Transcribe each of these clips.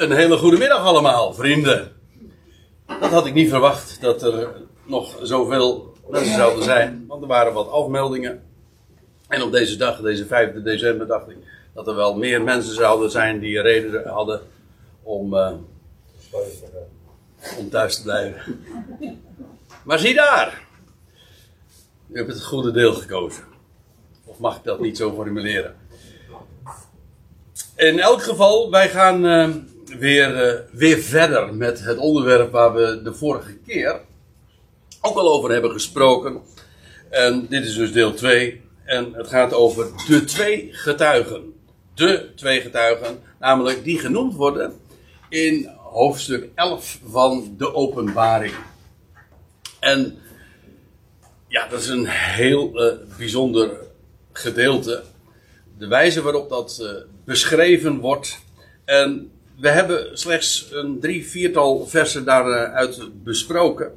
Een hele goede middag allemaal, vrienden. Dat had ik niet verwacht, dat er nog zoveel mensen zouden zijn. Want er waren wat afmeldingen. En op deze dag, deze 5 december, dacht ik dat er wel meer mensen zouden zijn die reden hadden om, uh, om thuis te blijven. Maar zie daar! U hebt het goede deel gekozen. Of mag ik dat niet zo formuleren? In elk geval, wij gaan uh, weer, uh, weer verder met het onderwerp waar we de vorige keer ook al over hebben gesproken. En dit is dus deel 2. En het gaat over de twee getuigen. De twee getuigen, namelijk die genoemd worden in hoofdstuk 11 van de Openbaring. En ja, dat is een heel uh, bijzonder gedeelte. De wijze waarop dat uh, beschreven wordt. En we hebben slechts een drie, viertal versen daaruit besproken.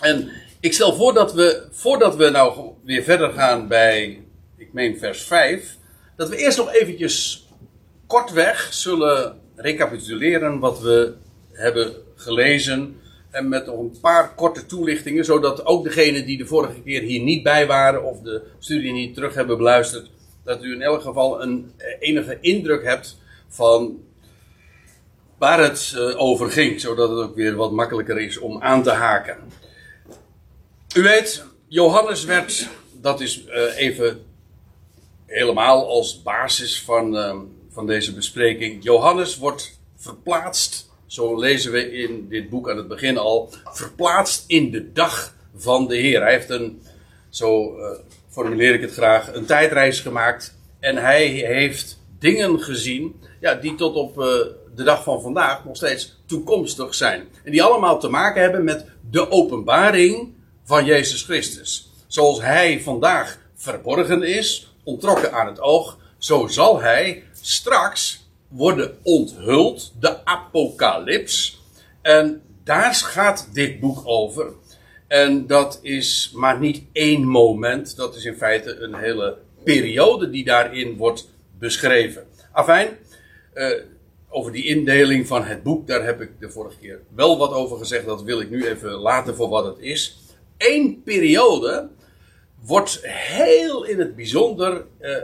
En ik stel voor dat we, voordat we nou weer verder gaan bij, ik meen vers 5, dat we eerst nog eventjes kortweg zullen recapituleren wat we hebben gelezen. En met nog een paar korte toelichtingen, zodat ook degenen die de vorige keer hier niet bij waren of de studie niet terug hebben beluisterd, dat u in elk geval een enige indruk hebt van waar het over ging, zodat het ook weer wat makkelijker is om aan te haken. U weet, Johannes werd, dat is uh, even helemaal als basis van, uh, van deze bespreking. Johannes wordt verplaatst, zo lezen we in dit boek aan het begin al, verplaatst in de dag van de Heer. Hij heeft een, zo formuleer ik het graag, een tijdreis gemaakt. En hij heeft dingen gezien, ja, die tot op de dag van vandaag nog steeds toekomstig zijn. En die allemaal te maken hebben met de openbaring van Jezus Christus. Zoals hij vandaag verborgen is, ontrokken aan het oog, zo zal hij straks worden onthuld, de apocalyps. En daar gaat dit boek over. En dat is maar niet één moment, dat is in feite een hele periode die daarin wordt beschreven. Afijn, uh, over die indeling van het boek, daar heb ik de vorige keer wel wat over gezegd. Dat wil ik nu even laten voor wat het is één periode wordt heel in het bijzonder uh,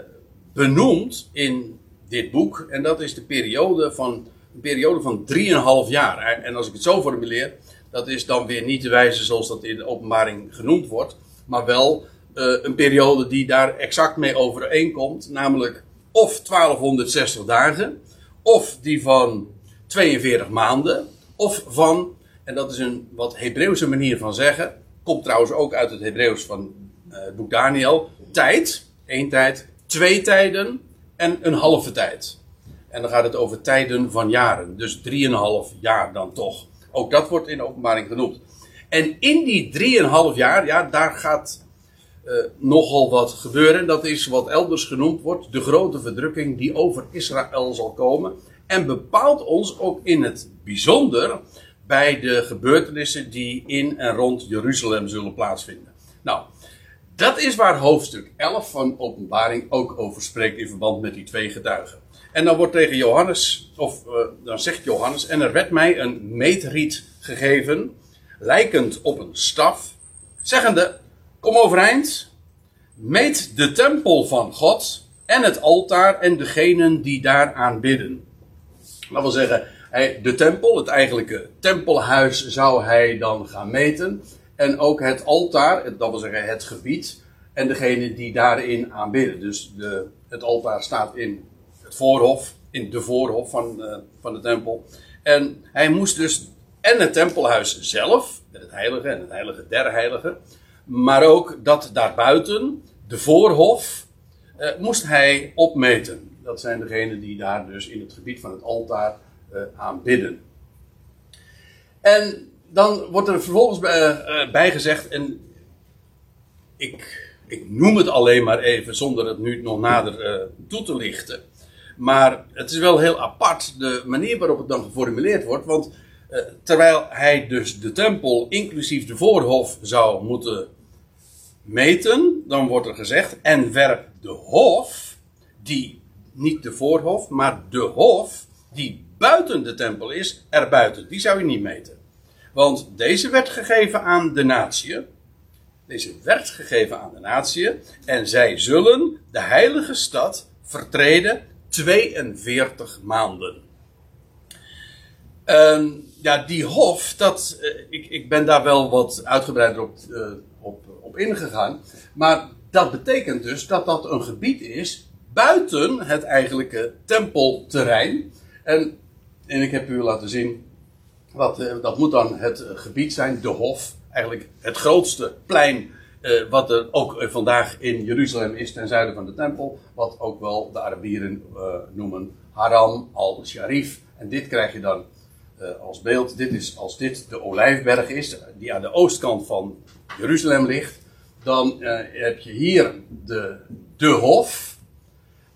benoemd in dit boek. En dat is de periode van, een periode van 3,5 jaar. En als ik het zo formuleer, dat is dan weer niet de wijze zoals dat in de openbaring genoemd wordt. Maar wel uh, een periode die daar exact mee overeenkomt. Namelijk of 1260 dagen, of die van 42 maanden, of van, en dat is een wat Hebreeuwse manier van zeggen, Komt trouwens ook uit het Hebreeuws van uh, het boek Daniel. Tijd, één tijd, twee tijden en een halve tijd. En dan gaat het over tijden van jaren. Dus drieënhalf jaar dan toch. Ook dat wordt in openbaring genoemd. En in die drieënhalf jaar, ja, daar gaat uh, nogal wat gebeuren. Dat is wat elders genoemd wordt de grote verdrukking die over Israël zal komen. En bepaalt ons ook in het bijzonder bij de gebeurtenissen die in en rond Jeruzalem zullen plaatsvinden. Nou, dat is waar hoofdstuk 11 van Openbaring ook over spreekt in verband met die twee getuigen. En dan wordt tegen Johannes, of uh, dan zegt Johannes, en er werd mij een meetriet gegeven, lijkend op een staf, zeggende, kom overeind, meet de tempel van God en het altaar en degenen die daar aanbidden. Dat wil zeggen, de tempel, het eigenlijke tempelhuis, zou hij dan gaan meten. En ook het altaar, dat wil zeggen het gebied. En degene die daarin aanbidden. Dus de, het altaar staat in het voorhof, in de voorhof van, uh, van de tempel. En hij moest dus en het tempelhuis zelf, het heilige en het heilige der heiligen. Maar ook dat daarbuiten, de voorhof, uh, moest hij opmeten. Dat zijn degenen die daar dus in het gebied van het altaar uh, aanbidden. En dan wordt er vervolgens bij, uh, bijgezegd, en ik, ik noem het alleen maar even zonder het nu nog nader toe te lichten. Maar het is wel heel apart de manier waarop het dan geformuleerd wordt. Want terwijl hij dus de tempel inclusief de voorhof zou moeten meten, dan wordt er gezegd: en werp de hof, die niet de voorhof, maar de hof, die buiten de tempel is, erbuiten. Die zou je niet meten. Want deze werd gegeven aan de natie. Deze werd gegeven aan de natie. En zij zullen de heilige stad vertreden 42 maanden. Ehm, ja, die hof, dat, eh, ik, ik ben daar wel wat uitgebreider op, uh, op, ingegaan. Maar dat betekent dus dat dat een gebied is buiten het eigenlijke tempelterrein. En, en ik heb u laten zien, wat, uh, dat moet dan het gebied zijn, de hof. Eigenlijk het grootste plein wat er ook vandaag in Jeruzalem is ten zuiden van de tempel. Wat ook wel de Arabieren noemen Haram al-Sharif. En dit krijg je dan uh, als beeld. Dit is, als dit de Olijfberg is, die aan de oostkant van Jeruzalem ligt, dan uh, heb je hier de, de Hof.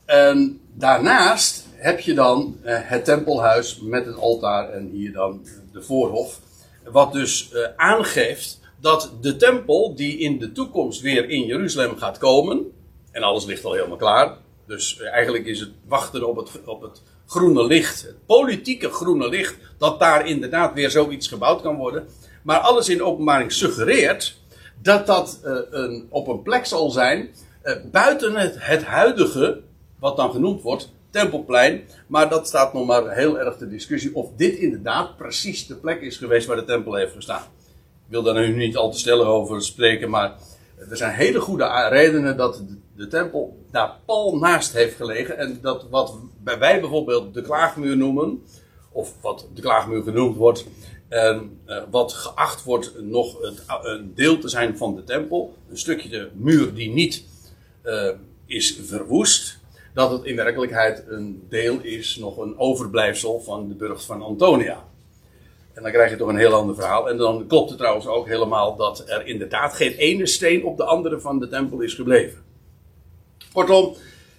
En daarnaast heb je dan het tempelhuis met het altaar en hier dan de voorhof. Wat dus aangeeft dat de tempel die in de toekomst weer in Jeruzalem gaat komen, en alles ligt al helemaal klaar. Dus eigenlijk is het wachten op het, op het groene licht, het politieke groene licht, dat daar inderdaad weer zoiets gebouwd kan worden. Maar alles in openbaring suggereert dat dat uh, een, op een plek zal zijn uh, buiten het, huidige, wat dan genoemd wordt, tempelplein. Maar dat staat nog maar heel erg ter discussie of dit inderdaad precies de plek is geweest waar de tempel heeft gestaan. Ik wil daar nu niet al te stellig over spreken, maar er zijn hele goede redenen dat de, de, tempel daar pal naast heeft gelegen. En dat wat wij bijvoorbeeld de klaagmuur noemen, of wat de klaagmuur genoemd wordt, en uh, wat geacht wordt nog het, een deel te zijn van de tempel, een stukje de muur die niet uh, is verwoest, dat het in werkelijkheid een deel is, nog een overblijfsel van de burcht van Antonia. En dan krijg je toch een heel ander verhaal. En dan klopt het trouwens ook helemaal dat er inderdaad geen ene steen op de andere van de tempel is gebleven. Kortom,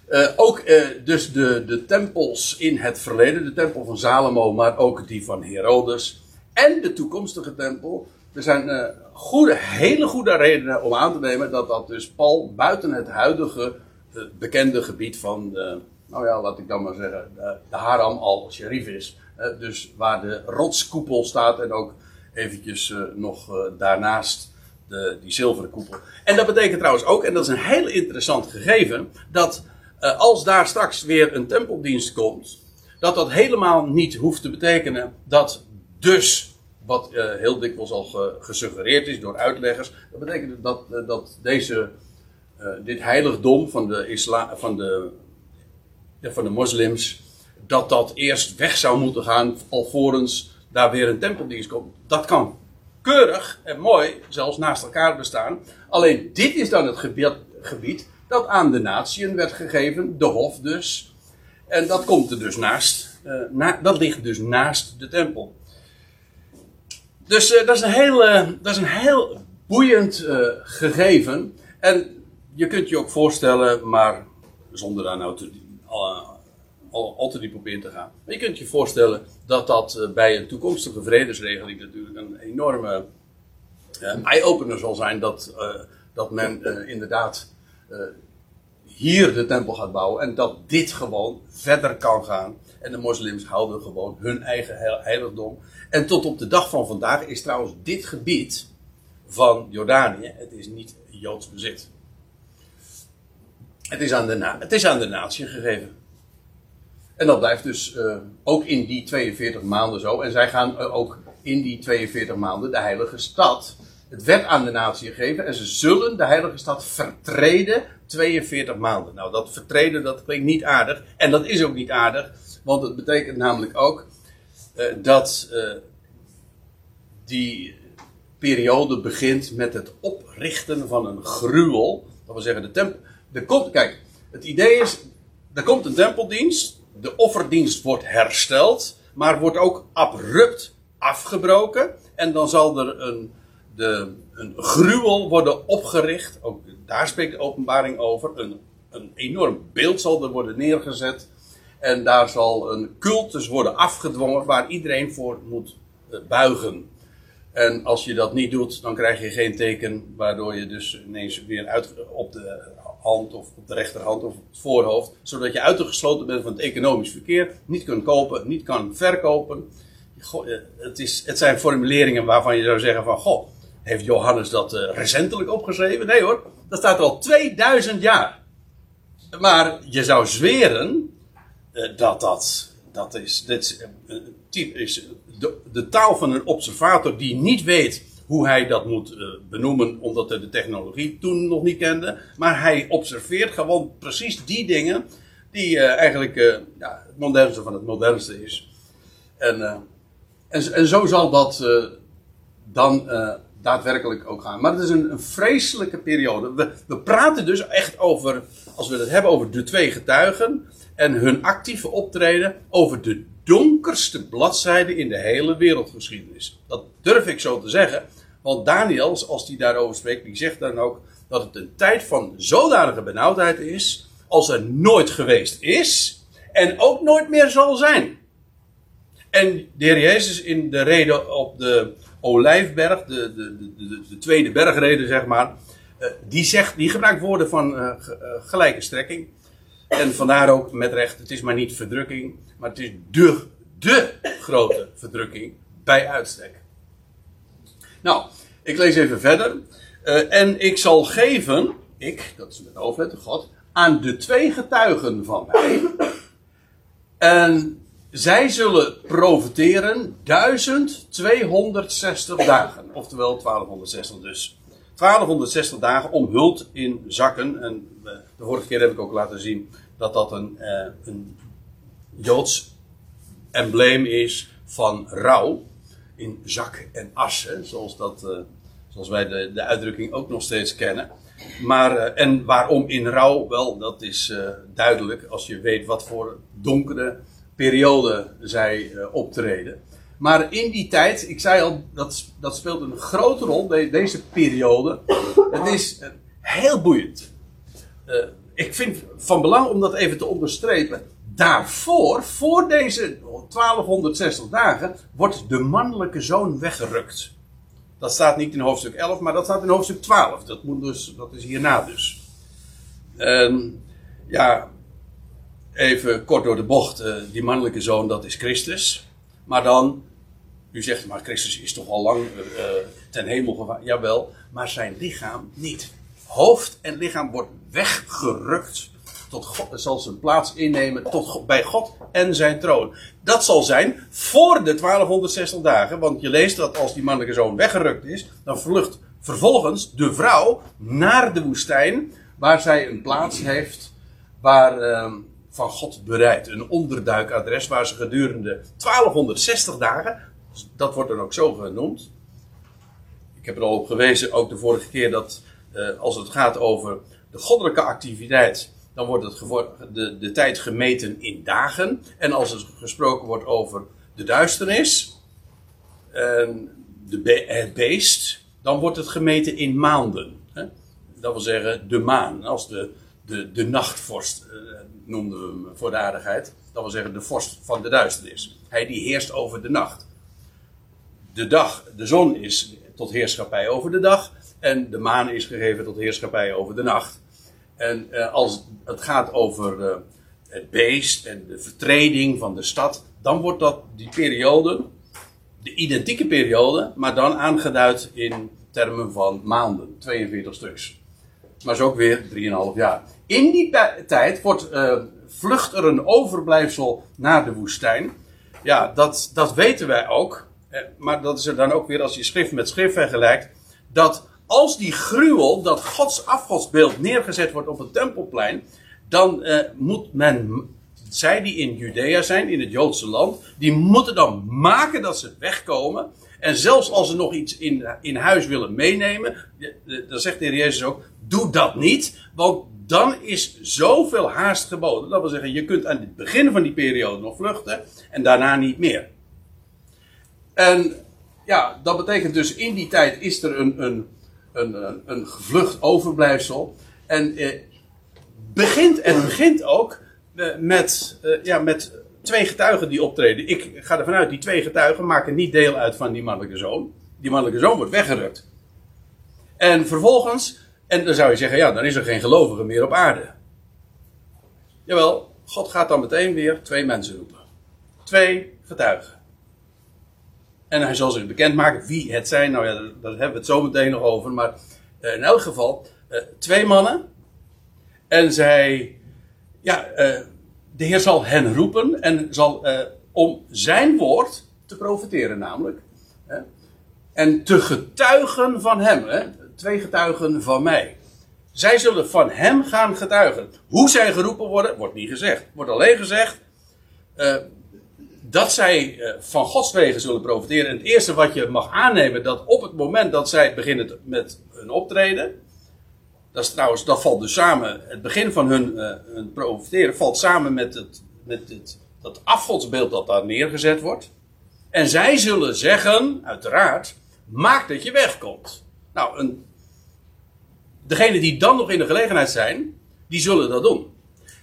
uh, ook uh, dus de, de tempels in het verleden, de tempel van Salomo, maar ook die van Herodes en de toekomstige tempel. Er zijn uh, goede, hele goede redenen om aan te nemen dat dat dus pal buiten het huidige bekende gebied van, de, nou ja, laat ik dan maar zeggen, de, de Haram al-Sharif is. dus waar de rotskoepel staat en ook eventjes nog daarnaast de, die zilveren koepel. En dat betekent trouwens ook, en dat is een heel interessant gegeven, dat uh, als daar straks weer een tempeldienst komt, dat dat helemaal niet hoeft te betekenen dat dus, wat uh, heel dikwijls al ge, gesuggereerd is door uitleggers, dat betekent dat, uh, dat deze, dit heiligdom van de, isla, van, de, van de moslims, dat dat eerst weg zou moeten gaan alvorens daar weer een tempeldienst komt. Dat kan keurig en mooi zelfs naast elkaar bestaan. Alleen dit is dan het gebied, gebied dat aan de natieën werd gegeven, de hof dus. En dat komt er dus naast. Na, dat ligt dus naast de tempel. Dus uh, dat, is een heel, uh, dat is een heel boeiend gegeven. En je kunt je ook voorstellen, maar zonder daar nou te, al, al, al te gaan. Maar je kunt je voorstellen dat dat bij een toekomstige vredesregeling natuurlijk een enorme eye-opener zal zijn. Dat, dat men inderdaad uh, hier de tempel gaat bouwen en dat dit gewoon verder kan gaan. En de moslims houden gewoon hun eigen heiligdom. En tot op de dag van vandaag is trouwens dit gebied van Jordanië, het is niet Joods bezit. Het is aan de, het is aan de natie gegeven. En dat blijft dus uh, ook in die 42 maanden zo. En zij gaan uh, ook in die 42 maanden de heilige stad het werd aan de natie gegeven en ze zullen de heilige stad vertreden 42 maanden. Nou, dat vertreden, dat klinkt niet aardig. En dat is ook niet aardig, want het betekent namelijk ook uh, dat die periode begint met het oprichten van een gruwel. Dat wil zeggen, de tempel. De komt, kijk, het idee is, er komt een tempeldienst, de offerdienst wordt hersteld, maar wordt ook abrupt afgebroken. En dan zal er een de, een gruwel worden opgericht. Ook daar spreekt de openbaring over. Een, een enorm beeld zal er worden neergezet. En daar zal een cultus worden afgedwongen waar iedereen voor moet uh, buigen. En als je dat niet doet, dan krijg je geen teken waardoor je dus ineens weer uit, op de, hand of op de rechterhand of op het voorhoofd. Zodat je uitgesloten bent van het economisch verkeer. Niet kunt kopen, niet kan verkopen. Eh, het, is, het zijn formuleringen waarvan je zou zeggen van... Goh, heeft Johannes dat uh, recentelijk opgeschreven? Nee hoor, dat staat al 2000 jaar. Maar je zou zweren uh, dat dat... Dat is, dit is, is de, de taal van een observator die niet weet hoe hij dat moet uh, benoemen, omdat hij de technologie toen nog niet kende. Maar hij observeert gewoon precies die dingen die uh, eigenlijk ja, het modernste van het modernste is. En, en, en, zo zal dat dan daadwerkelijk ook gaan. Maar het is een, een vreselijke periode. We, we, praten dus echt over, als we het hebben over de twee getuigen en hun actieve optreden, over de donkerste bladzijde in de hele wereldgeschiedenis. Dat durf ik zo te zeggen. Want Daniel, als hij daarover spreekt, die zegt dan ook dat het een tijd van zodanige benauwdheid is. als er nooit geweest is. en ook nooit meer zal zijn. En de Heer Jezus in de reden op de Olijfberg, de, de, de, de tweede bergreden zeg maar. Eh, die, zegt, die gebruikt woorden van uh, gelijke strekking. En vandaar ook met recht, het is maar niet verdrukking, maar het is de, de grote verdrukking bij uitstek. Nou, ik lees even verder. Uh, en ik zal geven, ik, dat is met hoofdletter God, aan de twee getuigen van mij. En zij zullen profiteren 1260 dagen. Oftewel 1260 dus. 1260 dagen omhuld in zakken. En de vorige keer heb ik ook laten zien dat dat een, uh, een Joods embleem is van rouw in zak en assen, zoals, dat, uh, zoals wij de, de uitdrukking ook nog steeds kennen. Maar, uh, en waarom in rouw? Wel, dat is uh, duidelijk als je weet wat voor donkere periode zij optreden. Maar in die tijd, ik zei al, dat, dat speelt een grote rol, de, deze periode. Het is heel boeiend. Ik vind van belang om dat even te onderstrepen daarvoor, voor deze 1260 dagen, wordt de mannelijke zoon weggerukt. Dat staat niet in hoofdstuk 11, maar dat staat in hoofdstuk 12. Dat, moet dus, dat is hierna dus. En, ja, even kort door de bocht. Uh, die mannelijke zoon, dat is Christus. Maar dan, u zegt, maar Christus is toch al lang uh, ten hemel gegaan. Jawel, maar zijn lichaam niet. Hoofd en lichaam wordt weggerukt tot God, zal zijn plaats innemen tot, bij God en zijn troon. Dat zal zijn voor de 1260 dagen. Want je leest dat als die mannelijke zoon weggerukt is, dan vlucht vervolgens de vrouw naar de woestijn, waar zij een plaats heeft waar uh, van God bereid. Een onderduikadres waar ze gedurende 1260 dagen, dat wordt dan ook zo genoemd. Ik heb er al op gewezen, ook de vorige keer, dat uh, als het gaat over de goddelijke activiteit dan wordt het de, de tijd gemeten in dagen. En als er gesproken wordt over de duisternis, de het beest, dan wordt het gemeten in maanden. Hè? Dat wil zeggen de maan, als de, de, de nachtvorst eh, noemden we hem voor de aardigheid. Dat wil zeggen de vorst van de duisternis. Hij die heerst over de nacht. De dag, de zon is tot heerschappij over de dag. En de maan is gegeven tot heerschappij over de nacht. En uh, als het gaat over uh, het beest en de vertreding van de stad, dan wordt dat die periode, de identieke periode, maar dan aangeduid in termen van maanden, 42 stuks. Maar zo ook weer 3,5 jaar. In die tijd wordt, uh, vlucht er een overblijfsel naar de woestijn. Ja, dat, dat weten wij ook. Maar dat is er dan ook weer als je schrift met schrift vergelijkt. Dat als die gruwel, dat Gods afgodsbeeld neergezet wordt op het tempelplein, dan uh, moet men, zij die in Judea zijn, in het Joodse land, die moeten dan maken dat ze wegkomen. En zelfs als ze nog iets in, in huis willen meenemen, dan zegt de Heer Jezus ook, doe dat niet, want dan is zoveel haast geboden. Dat wil zeggen, je kunt aan het begin van die periode nog vluchten en daarna niet meer. En ja, dat betekent dus in die tijd is er een, een een, een, een gevlucht overblijfsel. En eh, begint, en begint ook eh, met, eh, ja, met twee getuigen die optreden. Ik ga ervan uit, die twee getuigen maken niet deel uit van die mannelijke zoon. Die mannelijke zoon wordt weggerukt. En vervolgens En dan zou je zeggen, ja, dan is er geen gelovige meer op aarde. Jawel, God gaat dan meteen weer twee mensen roepen. Twee getuigen. En hij zal zich bekendmaken wie het zijn. Nou ja, daar hebben we het zo meteen nog over. Maar in elk geval, twee mannen. En zij, ja, de Heer zal hen roepen en zal om zijn woord te profiteren namelijk. Hè, en te getuigen van hem. Hè, twee getuigen van mij. Zij zullen van hem gaan getuigen. Hoe zij geroepen worden, wordt niet gezegd. Wordt alleen gezegd dat zij uh, van Gods wegen zullen profiteren. En het eerste wat je mag aannemen, dat op het moment dat zij beginnen met hun optreden. Dat, is trouwens, dat valt dus samen, het begin van hun, uh, profiteren valt samen met het, met het dat afgodsbeeld dat daar neergezet wordt. En zij zullen zeggen, uiteraard, maak dat je wegkomt. Nou, een, degene die dan nog in de gelegenheid zijn, die zullen dat doen.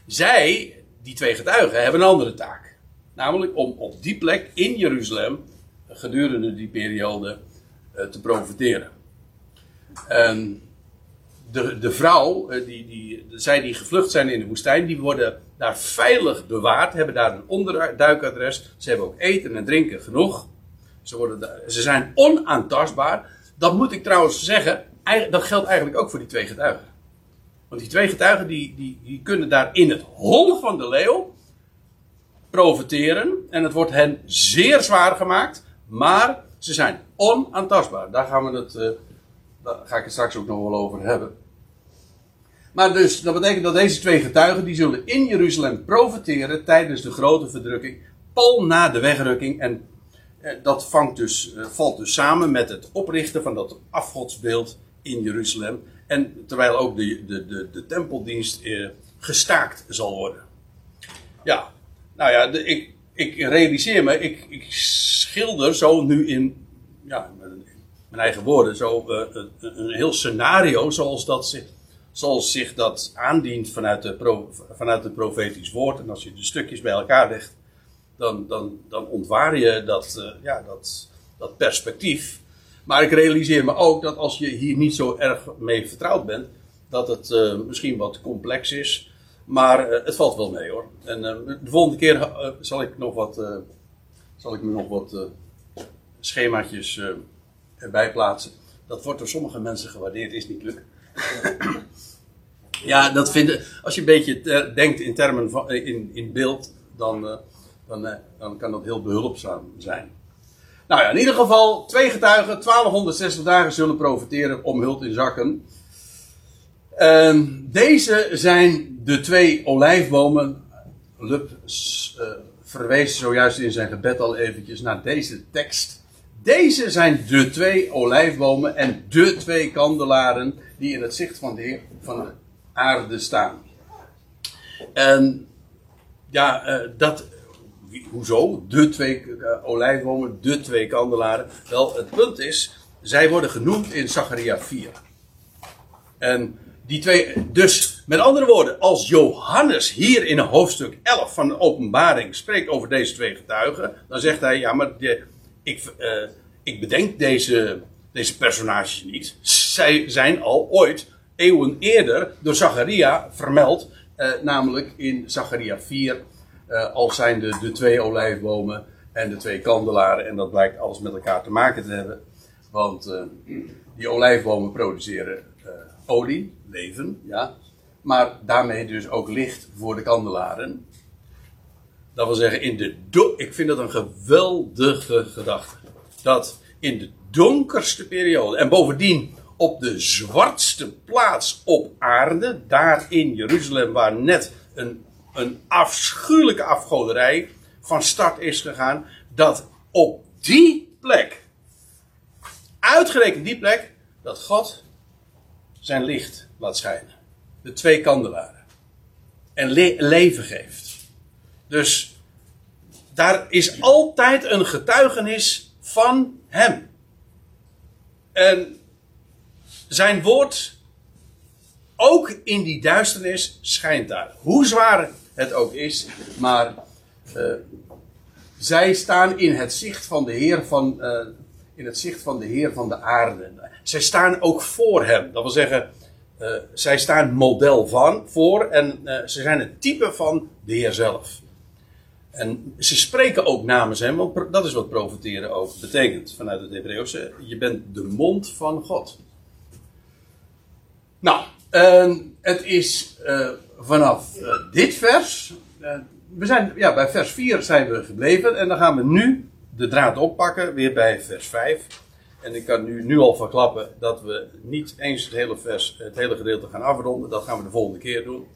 Zij, die twee getuigen, hebben een andere taak. Namelijk om op die plek in Jeruzalem gedurende die periode uh, te profiteren. En de, de vrouw, eh, die, die, zij die gevlucht zijn in de woestijn, die worden daar veilig bewaard, hebben daar een onderduikadres. Ze hebben ook eten en drinken genoeg. Ze, worden ze zijn onaantastbaar. Dat moet ik trouwens zeggen, dat geldt eigenlijk ook voor die twee getuigen. Want die twee getuigen die, die, die kunnen daar in het hol van de leeuw profiteren. En het wordt hen zeer zwaar gemaakt, maar ze zijn onaantastbaar. Daar gaan we het, uh, daar ga ik het straks ook nog wel over hebben. Maar dus, dat betekent dat deze twee getuigen, die zullen in Jeruzalem profiteren tijdens de grote verdrukking, pal na de wegrukking. En eh, dat dus, eh, valt dus samen met het oprichten van dat afgodsbeeld in Jeruzalem. En terwijl ook de, de, de, de tempeldienst eh, gestaakt zal worden. Ja, nou ja, ik, ik realiseer me, ik, ik schilder zo nu in ja, mijn eigen woorden, zo uh, een, een heel scenario zoals dat zich zoals zich dat aandient vanuit, de vanuit het profetisch woord. En als je de stukjes bij elkaar legt, dan, dan, dan ontwaar je dat, uh, ja, dat, dat perspectief. Maar ik realiseer me ook dat als je hier niet zo erg mee vertrouwd bent, dat het uh, misschien wat complex is. Maar uh, het valt wel mee hoor. En de volgende keer zal ik nog wat, zal ik me nog wat schemaatjes erbij plaatsen. Dat wordt door sommige mensen gewaardeerd, is niet lukt. Ja, dat vinden. Als je een beetje denkt in termen van. Eh, in, in beeld, dan, dan, kan dat heel behulpzaam zijn. Nou ja, in ieder geval, twee getuigen, 1260 dagen zullen profiteren om hult in zakken. Uh, deze zijn de twee olijfbomen. Lub verwees zojuist in zijn gebed al eventjes naar deze tekst. Deze zijn de twee olijfbomen en de twee kandelaren die in het zicht van de Heer van de aarde staan. En ja, uh, dat. Hoezo? De twee uh, olijfbomen, de twee kandelaren. Wel, het punt is, zij worden genoemd in Zacharia 4. En die twee, dus met andere woorden, als Johannes hier in hoofdstuk 11 van de openbaring spreekt over deze twee getuigen, dan zegt hij, ja, maar de, ik, uh, ik bedenk deze, deze personages niet. Zij zijn al ooit eeuwen eerder door Zacharia vermeld. Eh, namelijk in Zacharia 4 eh, als zijn de, de twee olijfbomen en de twee kandelaren. En dat blijkt alles met elkaar te maken te hebben. Want eh, die olijfbomen produceren eh, olie, leven, ja. Maar daarmee dus ook licht voor de kandelaren. Dat wil zeggen, in de ik vind dat een geweldige gedachte. Dat in de donkerste periode, en bovendien op de zwartste plaats op aarde, daar in Jeruzalem, waar net een, een afschuwelijke afgoderij van start is gegaan, dat op die plek, uitgerekend die plek, dat God zijn licht laat schijnen. De twee kandelaren. En le leven geeft. Dus daar is altijd een getuigenis van Hem. En zijn woord, ook in die duisternis, schijnt daar. Hoe zwaar het ook is, maar uh, zij staan in het zicht van de Heer van, uh, in het zicht van de Heer van de aarde. Zij staan ook voor hem. Dat wil zeggen, eh, zij staan model van voor en eh, ze zijn het type van de Heer zelf. En ze spreken ook namens hem, want dat is wat profiteren ook betekent vanuit het Hebreeuwse. Je bent de mond van God. Nou, uh, het is uh, vanaf dit vers. we zijn, ja, bij vers 4 zijn we gebleven. En dan gaan we nu de draad oppakken, weer bij vers 5. En ik kan nu, nu al verklappen dat we niet eens het hele, vers, het hele gedeelte gaan afronden. Dat gaan we de volgende keer doen.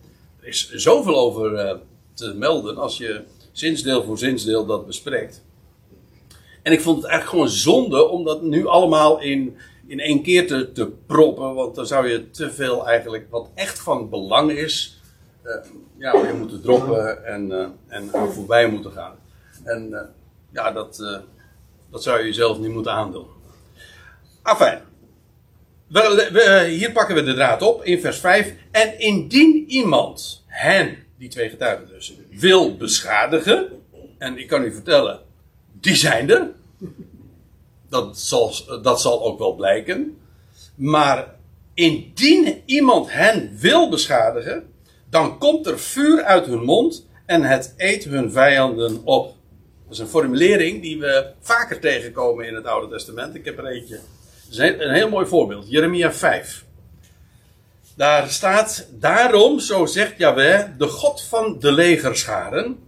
Er is zoveel over te melden als je zinsdeel voor zinsdeel dat bespreekt. En ik vond het eigenlijk gewoon zonde om dat nu allemaal in, in één keer te, te proppen. Want dan zou je te veel eigenlijk, wat echt van belang is, uh, ja, weer moeten droppen en, uh, en voorbij moeten gaan. En ja, dat, dat zou je jezelf niet moeten aandoen. We, hier pakken we de draad op in vers 5. En indien iemand hen die twee getuigen dus, wil beschadigen. En ik kan u vertellen, die zijn er. Dat zal, dat zal ook wel blijken. Maar indien iemand hen wil beschadigen, dan komt er vuur uit hun mond en het eet hun vijanden op. Dat is een formulering die we vaker tegenkomen in het Oude Testament. Ik heb er eentje. Is een heel mooi voorbeeld. Jeremia 5. Daar staat, daarom, zo zegt Yahweh, de God van de legerscharen,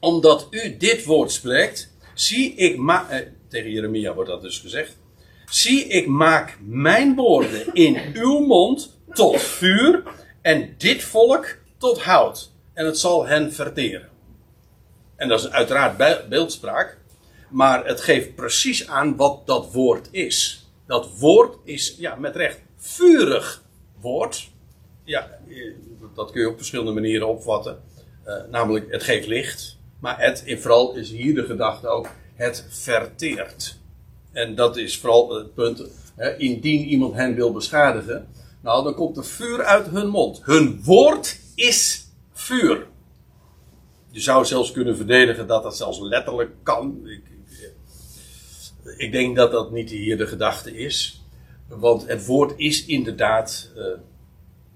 omdat u dit woord spreekt, zie ik ma eh, tegen Jeremia wordt dat dus gezegd, zie ik maak mijn woorden in uw mond tot vuur en dit volk tot hout en het zal hen verteren. En dat is uiteraard beeldspraak, maar het geeft precies aan wat dat woord is. Dat woord is, ja, met recht, vurig woord. Ja, dat kun je op verschillende manieren opvatten. Uh, namelijk, het geeft licht. Maar het, in vooral is hier de gedachte ook, het verteert. En dat is vooral het punt. Hè, indien iemand hen wil beschadigen, nou dan komt er vuur uit hun mond. Hun woord is vuur. Je zou zelfs kunnen verdedigen dat dat zelfs letterlijk kan. Ik, ik, ik denk dat dat niet hier de gedachte is. Want het woord is inderdaad, uh,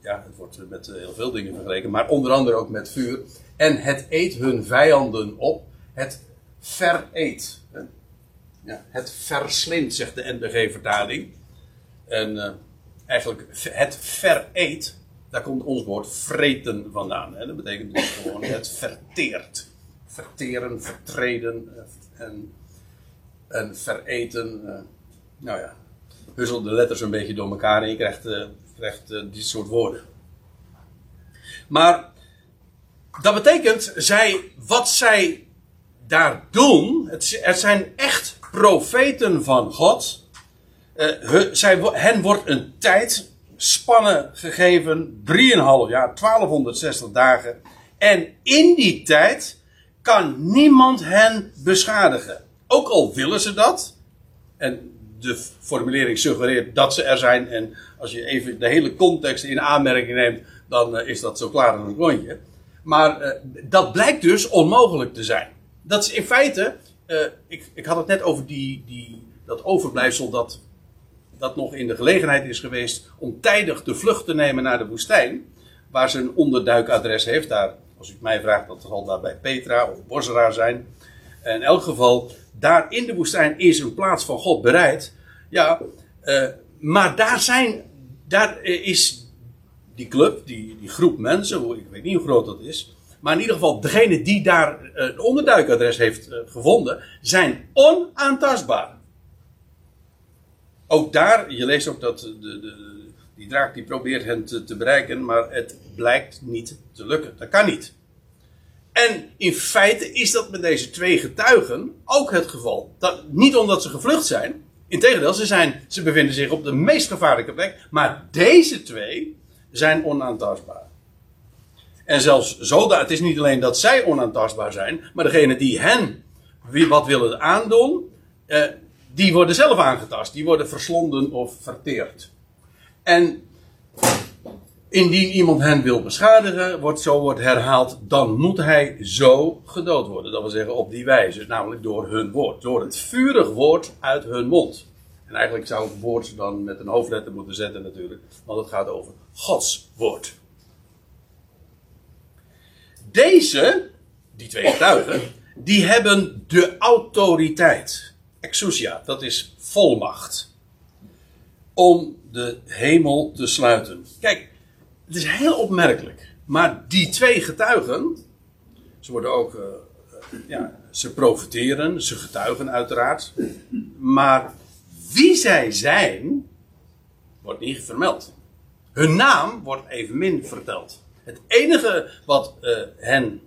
ja, het wordt met heel veel dingen vergeleken, maar onder andere ook met vuur. En het eet hun vijanden op. Het vereet. Ja, het verslindt, zegt de NBG-vertaling. En uh, eigenlijk het vereet, daar komt ons woord vreten vandaan. Dat betekent dus gewoon het verteert. Verteren, vertreden uh, en, en vereten. Uh, nou ja, puzzel de letters een beetje door elkaar en je krijgt, uh, krijgt dit soort woorden. Maar dat betekent, zij, wat zij daar doen, het, het zijn echt profeten van God. Uh, zij, hen wordt een tijd spannen gegeven, 3,5 jaar, 1260 dagen. En in die tijd kan niemand hen beschadigen. Ook al willen ze dat. En de formulering suggereert dat ze er zijn. En als je even de hele context in aanmerking neemt, dan uh, is dat zo klaar als een klontje. Maar uh, dat blijkt dus onmogelijk te zijn. Dat is in feite, uh, ik, ik had het net over die, die, dat overblijfsel dat, dat nog in de gelegenheid is geweest om tijdig de vlucht te nemen naar de woestijn. Waar ze een onderduikadres heeft. Daar, als u mij vraagt, dat zal daar bij Petra of Bosra zijn. In elk geval, daar in de woestijn is een plaats van God bereid. Ja, uh, maar daar zijn, daar is die club, die, die groep mensen, ik weet niet hoe groot dat is. Maar in ieder geval, degene die daar een onderduikadres heeft gevonden, zijn onaantastbaar. Ook daar, je leest ook dat de, de, die draak die probeert hen te, bereiken, maar het blijkt niet te lukken. Dat kan niet. En in feite is dat met deze twee getuigen ook het geval. Dat, niet omdat ze gevlucht zijn. Integendeel, ze, zijn, ze bevinden zich op de meest gevaarlijke plek. Maar deze twee zijn onaantastbaar. En zelfs zo, het is niet alleen dat zij onaantastbaar zijn. Maar degene die hen wat willen aandoen. Eh, die worden zelf aangetast. Die worden verslonden of verteerd. En Indien iemand hen wil beschadigen, wordt zo wordt herhaald, dan moet hij zo gedood worden. Dat wil zeggen op die wijze, namelijk door hun woord. Door het vurig woord uit hun mond. En eigenlijk zou ik woord dan met een hoofdletter moeten zetten natuurlijk. Want het gaat over Gods woord. Deze, die twee getuigen, die hebben de autoriteit. Exousia, dat is volmacht. Om de hemel te sluiten. Kijk, het is heel opmerkelijk. Maar die twee getuigen, ze worden ook, uh, ja, ze profiteren, ze getuigen uiteraard. Maar wie zij zijn, wordt niet vermeld. Hun naam wordt evenmin verteld. Het enige wat uh, hen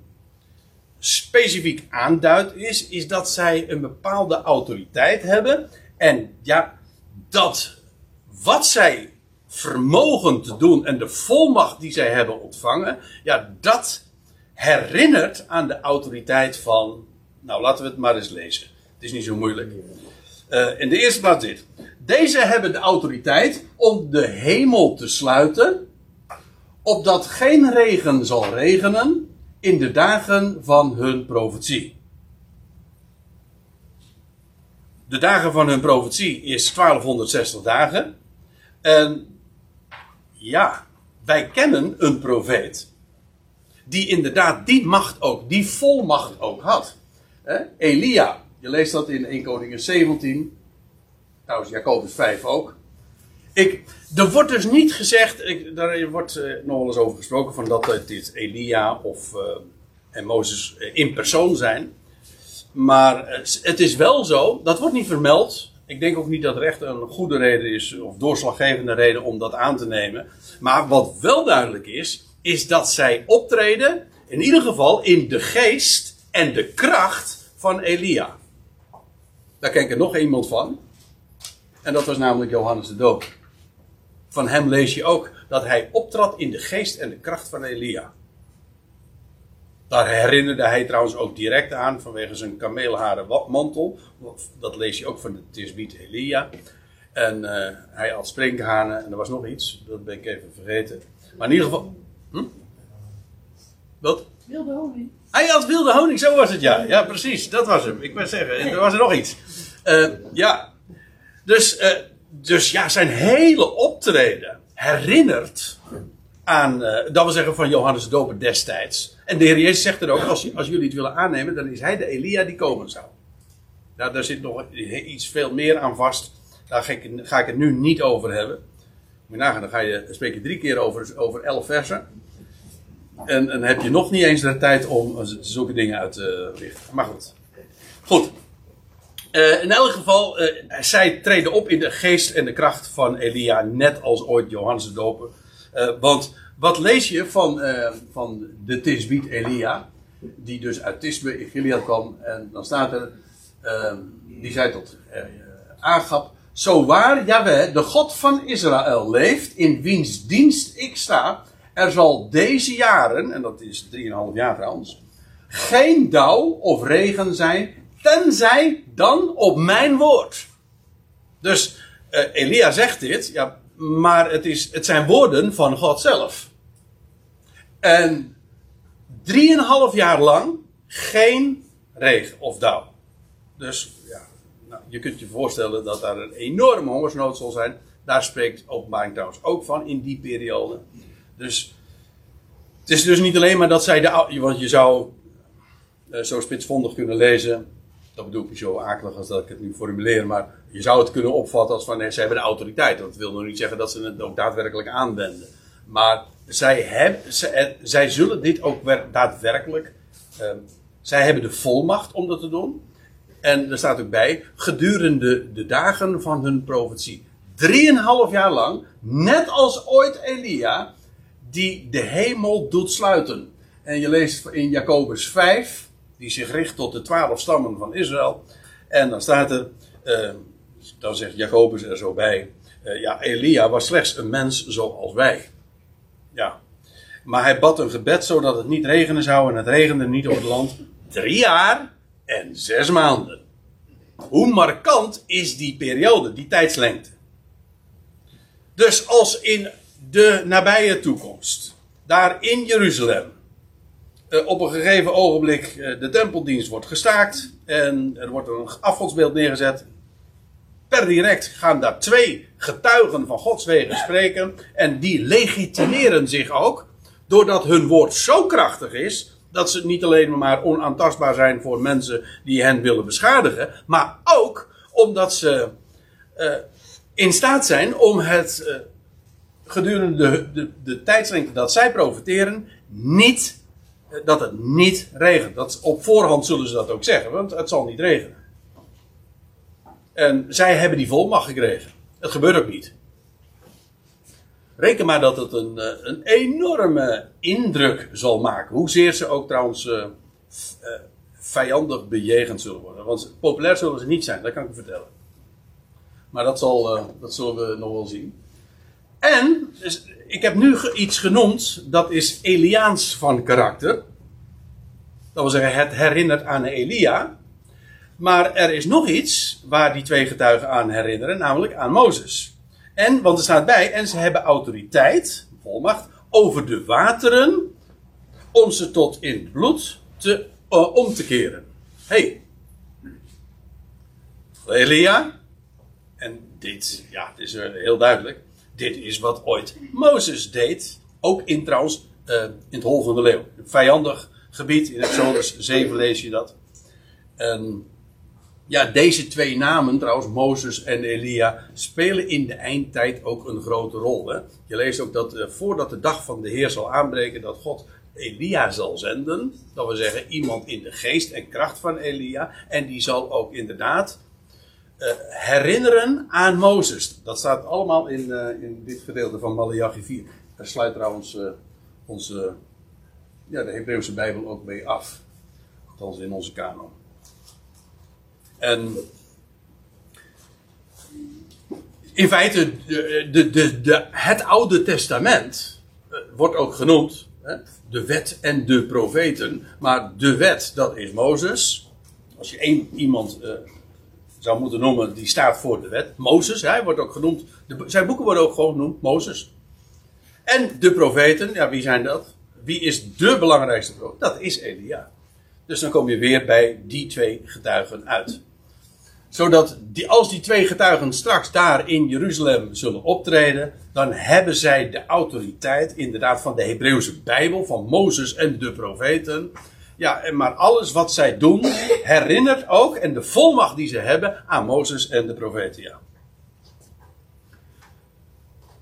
specifiek aanduidt is, is dat zij een bepaalde autoriteit hebben. En ja, dat wat zij vermogen te doen en de volmacht die zij hebben ontvangen, ja, dat herinnert aan de autoriteit van, nou laten we het maar eens lezen. Het is niet zo moeilijk. Uh, in de eerste plaats dit. Deze hebben de autoriteit om de hemel te sluiten, opdat geen regen zal regenen in de dagen van hun profetie. De dagen van hun profetie is 1260 dagen. En ja, wij kennen een profeet. Die inderdaad die macht ook, die volmacht ook had. Elia, je leest dat in 1 Koningen 17. Trouwens, Jacobus 5 ook. Ik, er wordt dus niet gezegd, ik, daar wordt uh, nog wel eens over gesproken, van dat het dit Elia of uh, en Mozes in persoon zijn. Maar het, is wel zo, dat wordt niet vermeld. Ik denk ook niet dat er echt een goede reden is, of doorslaggevende reden om dat aan te nemen. Maar wat wel duidelijk is, is dat zij optreden, in ieder geval in de geest en de kracht van Elia. Daar ken er nog iemand van. En dat was namelijk Johannes de Doop. Van hem lees je ook dat hij optrad in de geest en de kracht van Elia. Daar herinnerde hij trouwens ook direct aan vanwege zijn kameelharen mantel. Dat lees je ook van de Tisbiet Elia. En uh, hij had sprinkhanen en er was nog iets, dat ben ik even vergeten. Maar in ieder geval. Hm? Wat? Wilde honing. Hij had wilde honing, zo was het ja. Ja, precies, dat was hem. Ik wil zeggen, er was er nog iets. Uh, ja, dus, uh, dus ja, zijn hele optreden herinnert aan, uh, dat wil zeggen van Johannes de Doper destijds. En de Heer Jezus zegt er ook, als, als jullie het willen aannemen, dan is hij de Elia die komen zou. Nou, daar zit nog iets veel meer aan vast. Daar ga ik, ga ik het nu niet over hebben. Moet je dan ga je, spreek je drie keer over, over elf versen. En, en heb je nog niet eens de tijd om zulke dingen uit te richten. Maar goed. Goed. Uh, in elk geval, uh, zij treden op in de geest en de kracht van Elia, net als ooit Johannes de Doper. Uh, want wat lees je van, van de Tisbiet Elia, die dus uit Tisbe in Gilead kwam, en dan staat er, die zei tot Agab, zo waar Jaweh, de God van Israël, leeft, in wiens dienst ik sta, er zal deze jaren, en dat is 3,5 jaar trouwens, geen dauw of regen zijn Tenzij dan op mijn woord. Dus uh, Elia zegt dit, ja, maar het, is, het zijn woorden van God zelf. En drieënhalf jaar lang geen regen of dauw. Dus ja, nou, je kunt je voorstellen dat daar een enorme hongersnood zal zijn. Daar spreekt openbaring trouwens ook van in die periode. Dus het is dus niet alleen maar dat zij de. Want je zou uh, zo spitsvondig kunnen lezen dat bedoel ik niet zo akelig als dat ik het nu formuleer, maar je zou het kunnen opvatten als van nee, ze hebben de autoriteit. Dat wil nog niet zeggen dat ze het ook daadwerkelijk aanwenden. Maar zij, hebben, zij zullen dit ook daadwerkelijk. Uh, zij hebben de volmacht om dat te doen. En er staat ook bij, gedurende de dagen van hun profetie. Drieënhalf jaar lang, net als ooit Elia, die de hemel doet sluiten. En je leest in Jacobus 5, die zich richt tot de twaalf stammen van Israël. En dan staat er, uh, dan zegt Jacobus er zo bij, uh, ja, Elia was slechts een mens zoals wij. Ja. Maar hij bad een gebed zodat het niet regenen zou en het regende niet op het land. Drie jaar en zes maanden. Hoe markant is die periode, die tijdslengte? Dus als in de nabije toekomst, daar in Jeruzalem, uh, op een gegeven ogenblik uh, de tempeldienst wordt gestaakt en er wordt een afgodsbeeld neergezet. per direct gaan daar twee getuigen van Gods wegen spreken. En die legitimeren zich ook. Doordat hun woord zo krachtig is. Dat ze niet alleen maar onaantastbaar zijn voor mensen die hen willen beschadigen. Maar ook omdat ze uh, in staat zijn om het gedurende de, de, de tijdslengte dat zij profiteren. Niet, dat het niet regent. Dat, op voorhand zullen ze dat ook zeggen. Want het zal niet regenen. En zij hebben die volmacht gekregen. Het gebeurt ook niet. Reken maar dat het een, eh, een enorme indruk zal maken. Hoezeer ze ook trouwens uh, vijandig bejegend zullen worden. Want populair zullen ze niet zijn, dat kan ik u vertellen. Maar dat, zal, dat zullen we nog wel zien. En dus, ik heb nu iets genoemd, dat is Eliaans van karakter. Dat wil zeggen, het herinnert aan Elia. Maar er is nog iets waar die twee getuigen aan herinneren, namelijk aan Mozes. En, want er staat bij, en ze hebben autoriteit, volmacht, over de wateren, om ze tot in bloed te, uh, om te keren. Hey. Elia. En dit, ja, het is heel duidelijk. Dit is wat ooit Mozes deed. Ook in trouwens, uh, in het Hol van de Leeuw. Een vijandig gebied, in Exodus 7 lees je dat. En ja, deze twee namen, trouwens, Mozes en Elia, spelen in de eindtijd ook een grote rol. Hè? Je leest ook dat uh, voordat de dag van de Heer zal aanbreken, dat God Elia zal zenden. Dat wil zeggen, iemand in de geest en kracht van Elia. En die zal ook inderdaad herinneren aan Mozes. Dat staat allemaal in, uh, in dit gedeelte van Malachi 4. Daar sluit trouwens onze, ja, de Hebreeuwse Bijbel ook mee af. Althans in onze kanon. En in feite, de, de, de, het Oude Testament wordt ook genoemd hè, de wet en de profeten. Maar de wet, dat is Mozes. Als je één iemand zou moeten noemen die staat voor de wet, Mozes, hij wordt ook genoemd. De, zijn boeken worden ook gewoon genoemd Mozes. En de profeten, ja, wie zijn dat? Wie is de belangrijkste profeet? Dat is Elia. Dus dan kom je weer bij die twee getuigen uit zodat die, als die twee getuigen straks daar in Jeruzalem zullen optreden, dan hebben zij de autoriteit inderdaad van de Hebreeuwse Bijbel, van Mozes en de profeten. Ja, maar alles wat zij doen herinnert ook, en de volmacht die ze hebben, aan Mozes en de profeten.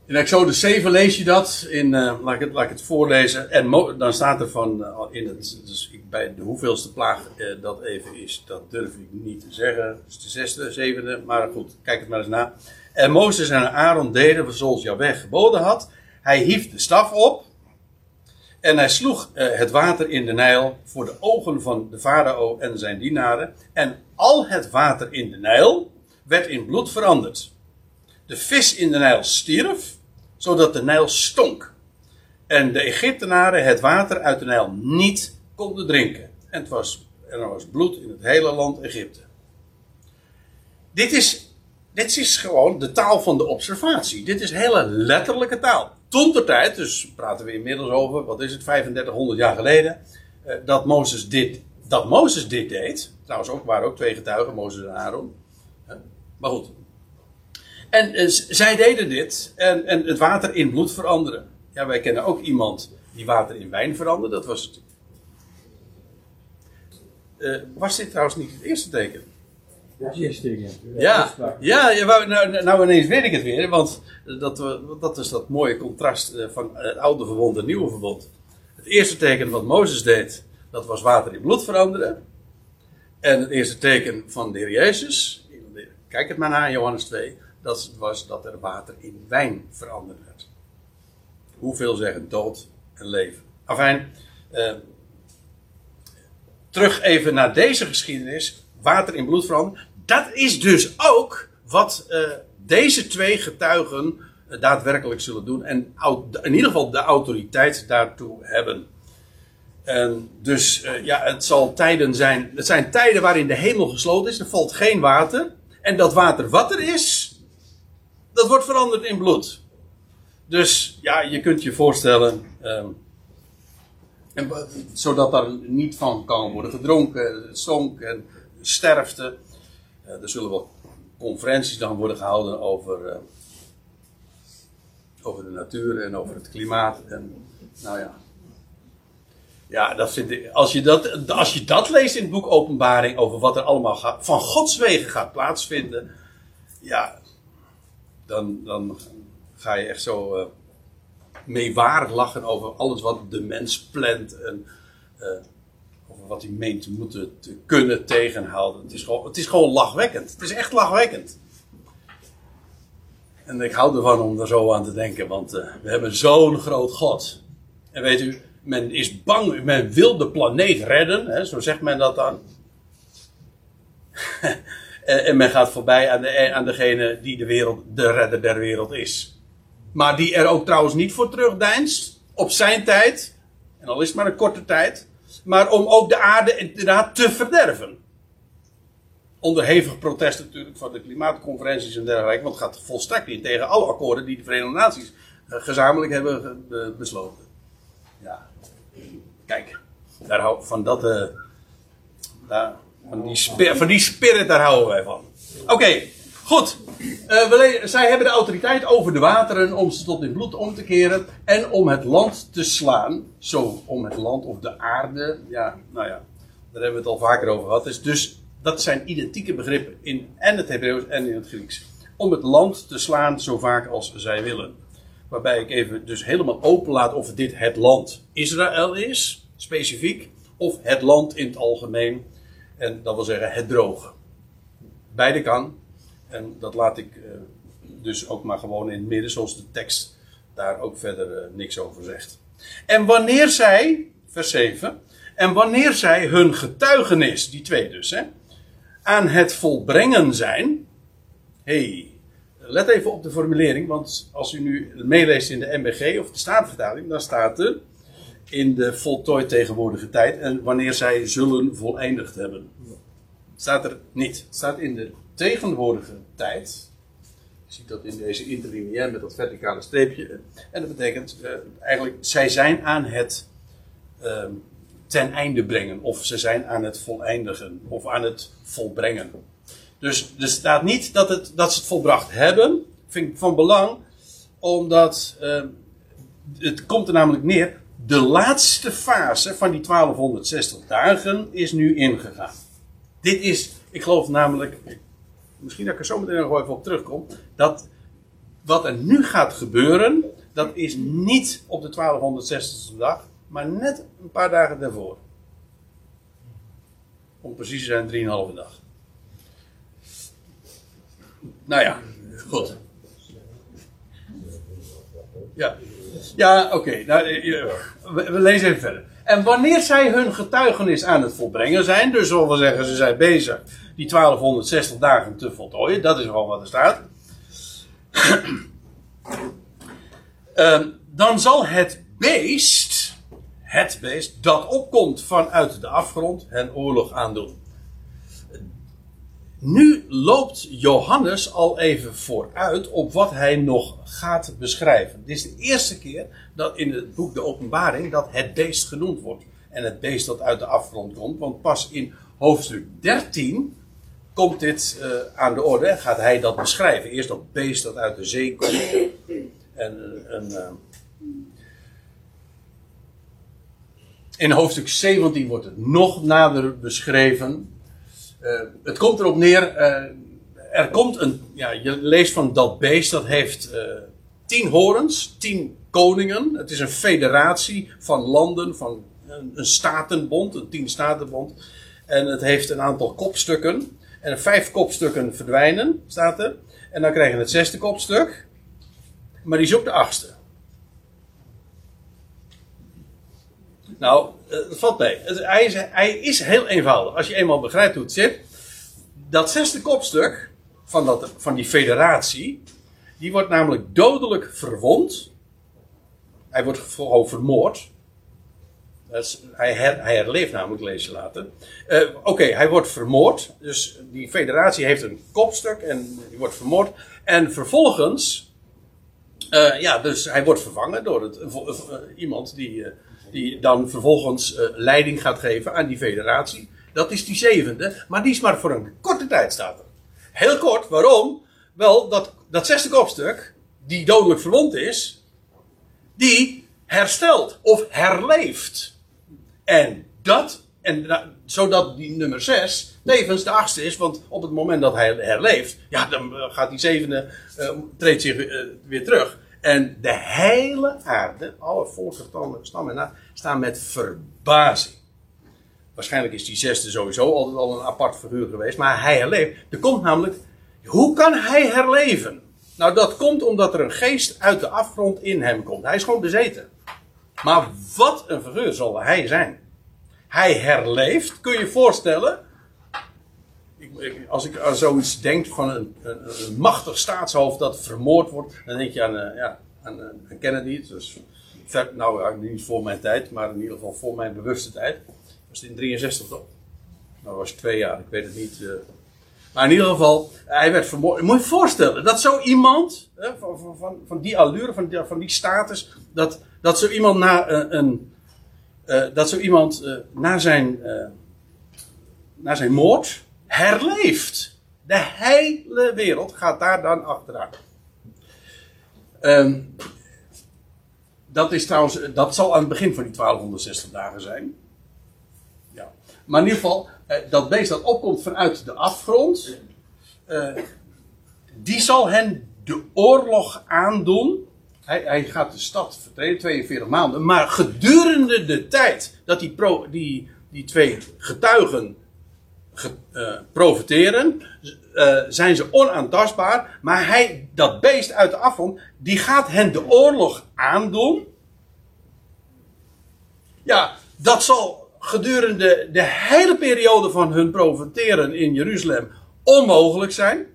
In Exodus 7 lees je dat. In, uh, laat, ik het, laat ik het voorlezen. En dan staat er van uh, in het. Dus bij de hoeveelste plaag uh, dat even is, dat durf ik niet te zeggen. Is de zesde, zevende. Maar goed, kijk het maar eens na. En Mozes en Aaron deden zoals Jaweh geboden had. Hij hief de staf op. En hij sloeg het water in de Nijl voor de ogen van de farao en zijn dienaren. En al het water in de Nijl werd in bloed veranderd. De vis in de Nijl stierf zodat de Nijl stonk. En de Egyptenaren het water uit de Nijl niet konden drinken. En het was, er was bloed in het hele land Egypte. Dit is, dit is gewoon de taal van de observatie. Dit is hele letterlijke taal. Tot de tijd, dus praten we inmiddels over, wat is het, 3500 jaar geleden, eh, dat Mozes dit, dat Mozes dit deed. Trouwens ook, waren ook twee getuigen, Mozes en Aaron. Maar goed, en uh, zij deden dit en, en het water in bloed veranderen. Ja, wij kennen ook iemand die water in wijn veranderde. Dat was het. Uh, was dit trouwens niet het eerste teken? Ja. Ja, ja, ja nou, nou, ineens weet ik het weer. Want dat, dat is dat mooie contrast eh, van het oude verbond en het nieuwe verbond. Het eerste teken wat Mozes deed, dat was water in bloed veranderen. En het eerste teken van de Heer Jezus, kijk het maar naar Johannes 2, dat was dat er water in wijn veranderd werd. Hoeveel zeggen dood en leven? Afijn, eh, terug even naar deze geschiedenis. Water in bloed veranderen. Dat is dus ook wat uh, deze twee getuigen uh, daadwerkelijk zullen doen. En in ieder geval de autoriteit daartoe hebben. En dus uh, ja, het zal tijden zijn. Het zijn tijden waarin de hemel gesloten is. Er valt geen water. En dat water wat er is, dat wordt veranderd in bloed. Dus ja, je kunt je voorstellen. Um, en, zodat daar niet van kan worden gedronken, stonk en sterfte. Uh, er zullen wel conferenties dan worden gehouden over, eh, over de natuur en over het klimaat. En, nou ja. Ja, dat als, je dat, als je dat leest in het boek Openbaring over wat er allemaal gaat, van Gods wegen gaat plaatsvinden. Ja, dan, dan ga je echt zo uh, meewarig lachen over alles wat de mens plant. En, wat hij meent te moeten te kunnen tegenhouden. Het is, gewoon, het is gewoon lachwekkend. Het is echt lachwekkend. En ik hou ervan om er zo aan te denken, want uh, we hebben zo'n groot God. En weet u, men is bang, men wil de planeet redden, hè, zo zegt men dat dan. en, en, men gaat voorbij aan, de, aan degene die de, wereld, de redder der wereld is. Maar die er ook trouwens niet voor terugdeinst, op zijn tijd, en al is het maar een korte tijd, maar om ook de aarde inderdaad te verderven. Onder hevig protest natuurlijk van de klimaatconferenties en dergelijke, want het gaat volstrekt niet tegen alle akkoorden die de Verenigde Naties eh, gezamenlijk hebben besloten. Ja, kijk, daar hou, van, dat, uh, daar, van, die spirit, daar houden wij van. Oké, goed. We, zij hebben de autoriteit over de wateren om ze tot in bloed om te keren en om het land te slaan. Zo, om het land of de aarde. Ja, nou ja, daar hebben we het al vaker over gehad. Dus, dus dat zijn identieke begrippen in en het Hebreeuws en in het Grieks. Om het land te slaan zo vaak als zij willen. Waarbij ik even dus helemaal open laat of dit het land Israël is, specifiek, of het land in het algemeen. En dat wil zeggen het droge. Beide kan. En dat laat ik uh, dus ook maar gewoon in het midden, zoals de tekst daar ook verder uh, niks over zegt. En wanneer zij, vers 7, en wanneer zij hun getuigenis, die twee dus, hè, aan het volbrengen zijn. hey, let even op de formulering, want als u nu meeleest in de MBG of de Statenvertaling, dan staat er in de voltooid tegenwoordige tijd en wanneer zij zullen voleindigd hebben. Staat er niet. Staat in de tegenwoordige tijd. Je ziet dat in deze interlineair met dat verticale streepje. En dat betekent uh, eigenlijk, zij zijn aan het uh, ten einde brengen. Of ze zijn aan het voleindigen. Of aan het volbrengen. Dus er staat niet dat, het, dat ze het volbracht hebben. Vind ik van belang. Omdat uh, het komt er namelijk neer. De laatste fase van die 1260 dagen is nu ingegaan. Dit is, ik geloof namelijk, misschien dat ik er zo meteen nog even op terugkom, dat wat er nu gaat gebeuren, dat is niet op de 1260ste dag, maar net een paar dagen daarvoor. Om precies te zijn, 3,5 dag. Nou ja, goed. Ja, ja oké. Nou, eh, we, we lezen even verder. En wanneer zij hun getuigenis aan het volbrengen zijn, dus zullen we zeggen, ze zijn bezig die 1260 dagen te voltooien, dat is gewoon wat er staat. uh, dan zal het beest, het beest dat opkomt vanuit de afgrond, hen oorlog aandoen. Nu loopt Johannes al even vooruit op wat hij nog gaat beschrijven. Dit is de eerste keer dat in het boek De Openbaring dat het beest genoemd wordt. En het beest dat uit de afgrond komt. Want pas in hoofdstuk 13 komt dit uh, aan de orde en gaat hij dat beschrijven. Eerst dat beest dat uit de zee komt. En, en uh, in hoofdstuk 17 wordt het nog nader beschreven. Uh, het komt erop neer. er komt een. Ja, je leest van dat beest dat heeft tien horens, tien koningen. Het is een federatie van landen, van een, een statenbond, een tien statenbond. En het heeft een aantal kopstukken. En vijf kopstukken verdwijnen, staat er. En dan krijg je het zesde kopstuk. Maar die is ook de achtste. Nou, het valt mee. Hij is, hij is heel eenvoudig. Als je eenmaal begrijpt hoe het zit. Dat zesde kopstuk van, dat, van die federatie. Die wordt namelijk dodelijk verwond. Hij wordt gewoon vermoord. Hij, hij, herleeft namelijk, lees later. Uh, Oké, hij wordt vermoord. Dus die federatie heeft een kopstuk en die wordt vermoord. En vervolgens, uh, ja, dus hij wordt vervangen door het, iemand die, die dan vervolgens leiding gaat geven aan die federatie. Dat is die zevende, maar die is maar voor een korte tijd staat er. Heel kort, waarom? Wel, dat, dat zesde kopstuk, die dodelijk verwond is, die herstelt of herleeft. En dat, en zodat die nummer 6 tevens de achtste is, want op het moment dat hij herleeft, ja, dan eh, gaat die zevende, uh, treedt zich weer terug. En de hele aarde, alle volksgetallen, stammen en staan met verbazing. Waarschijnlijk is die zesde sowieso altijd al een apart figuur geweest, maar hij herleeft. Er komt namelijk, hoe kan hij herleven? Nou, dat komt omdat er een geest uit de afgrond in hem komt. Hij is gewoon bezeten. Maar wat een figuur zal hij zijn? Hij herleeft, kun je je voorstellen. Als ik aan zoiets denk van een, een, machtig staatshoofd dat vermoord wordt, dan denk je aan, uh, ja, aan, aan Kennedy. Dus, nou, niet voor mijn tijd, maar in ieder geval voor mijn bewuste tijd. Was in 63 toch? Nou, was twee jaar, ik weet het niet. Uh, maar in ieder geval, hij werd vermoord. Moet je je voorstellen dat zo iemand, van, van, van, die allure, van die, van die status, dat, dat zo iemand dat zo iemand zijn, na zijn moord herleeft. De hele wereld gaat daar dan achteraan. Um, dat is trouwens, dat zal aan het begin van die 1260 dagen zijn. Ja. Maar in ieder geval, eh, dat beest dat opkomt vanuit de afgrond, eh, die zal hen de oorlog aandoen. Hij, hij, gaat de stad vertreden, 42 maanden. Maar gedurende de tijd dat die, pro, die, die twee getuigen ge, profiteren, uh, zijn ze onaantastbaar. Maar hij, dat beest uit de afgrond, die gaat hen de oorlog aandoen. Ja, dat zal gedurende de hele periode van hun profiteren in Jeruzalem onmogelijk zijn.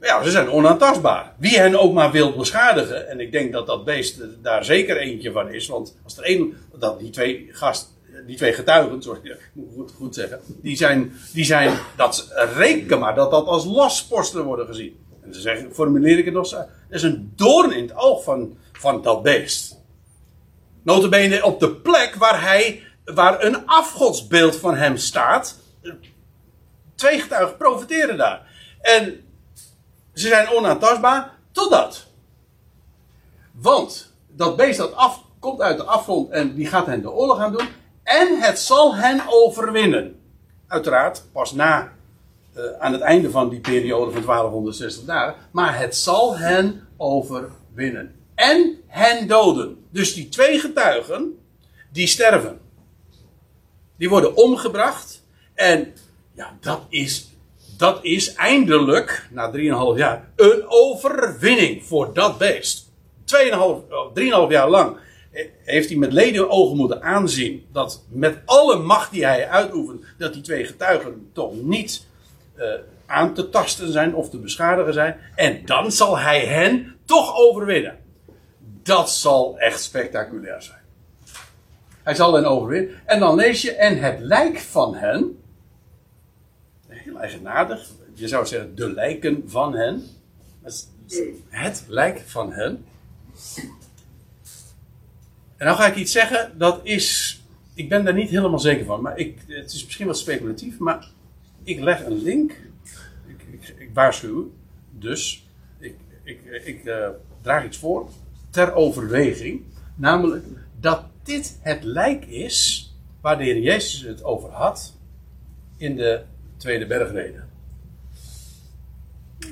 Ja, ze zijn onaantastbaar. Wie hen ook maar wil beschadigen, en ik denk dat dat beest daar zeker eentje van is, want als er één, dat die twee gast, die twee getuigen, sorry, ik moet goed, goed zeggen, die zijn, die zijn, dat reken maar dat dat als lastposten worden gezien. En ze zeggen, formuleer ik het nog zo, is een doorn in het oog van, van dat beest. Notabene op de plek waar hij, waar een afgodsbeeld van hem staat. Twee getuigen profiteren daar. En ze zijn onaantastbaar totdat. Want dat beest dat af, komt uit de afgrond en die gaat hen de oorlog aan doen. En het zal hen overwinnen. Uiteraard pas na, uh, aan het einde van die periode van 1260 dagen. Maar het zal hen overwinnen en hen doden. Dus die twee getuigen, die sterven. Die worden omgebracht. En ja, dat is, dat is eindelijk, na 3,5 jaar, een overwinning voor dat beest. 2,5, 3,5 jaar lang heeft hij met leden ogen moeten aanzien dat met alle macht die hij uitoefent, dat die twee getuigen toch niet uh, aan te tasten zijn of te beschadigen zijn. En dan zal hij hen toch overwinnen. Dat zal echt spectaculair zijn. Hij zal hen overwinnen. En dan lees je, en het lijk van hen. Heel eigenaardig. Je zou zeggen, de lijken van hen. Het lijk van hen. En nou ga ik iets zeggen, dat is. Ik ben daar niet helemaal zeker van, maar ik, het is misschien wat speculatief, maar ik leg een link. Ik, ik, waarschuw, dus ik, ik, ik uh, draag iets voor ter overweging. Namelijk dat dit het lijk is waar de Heer Jezus het over had in de tweede bergreden.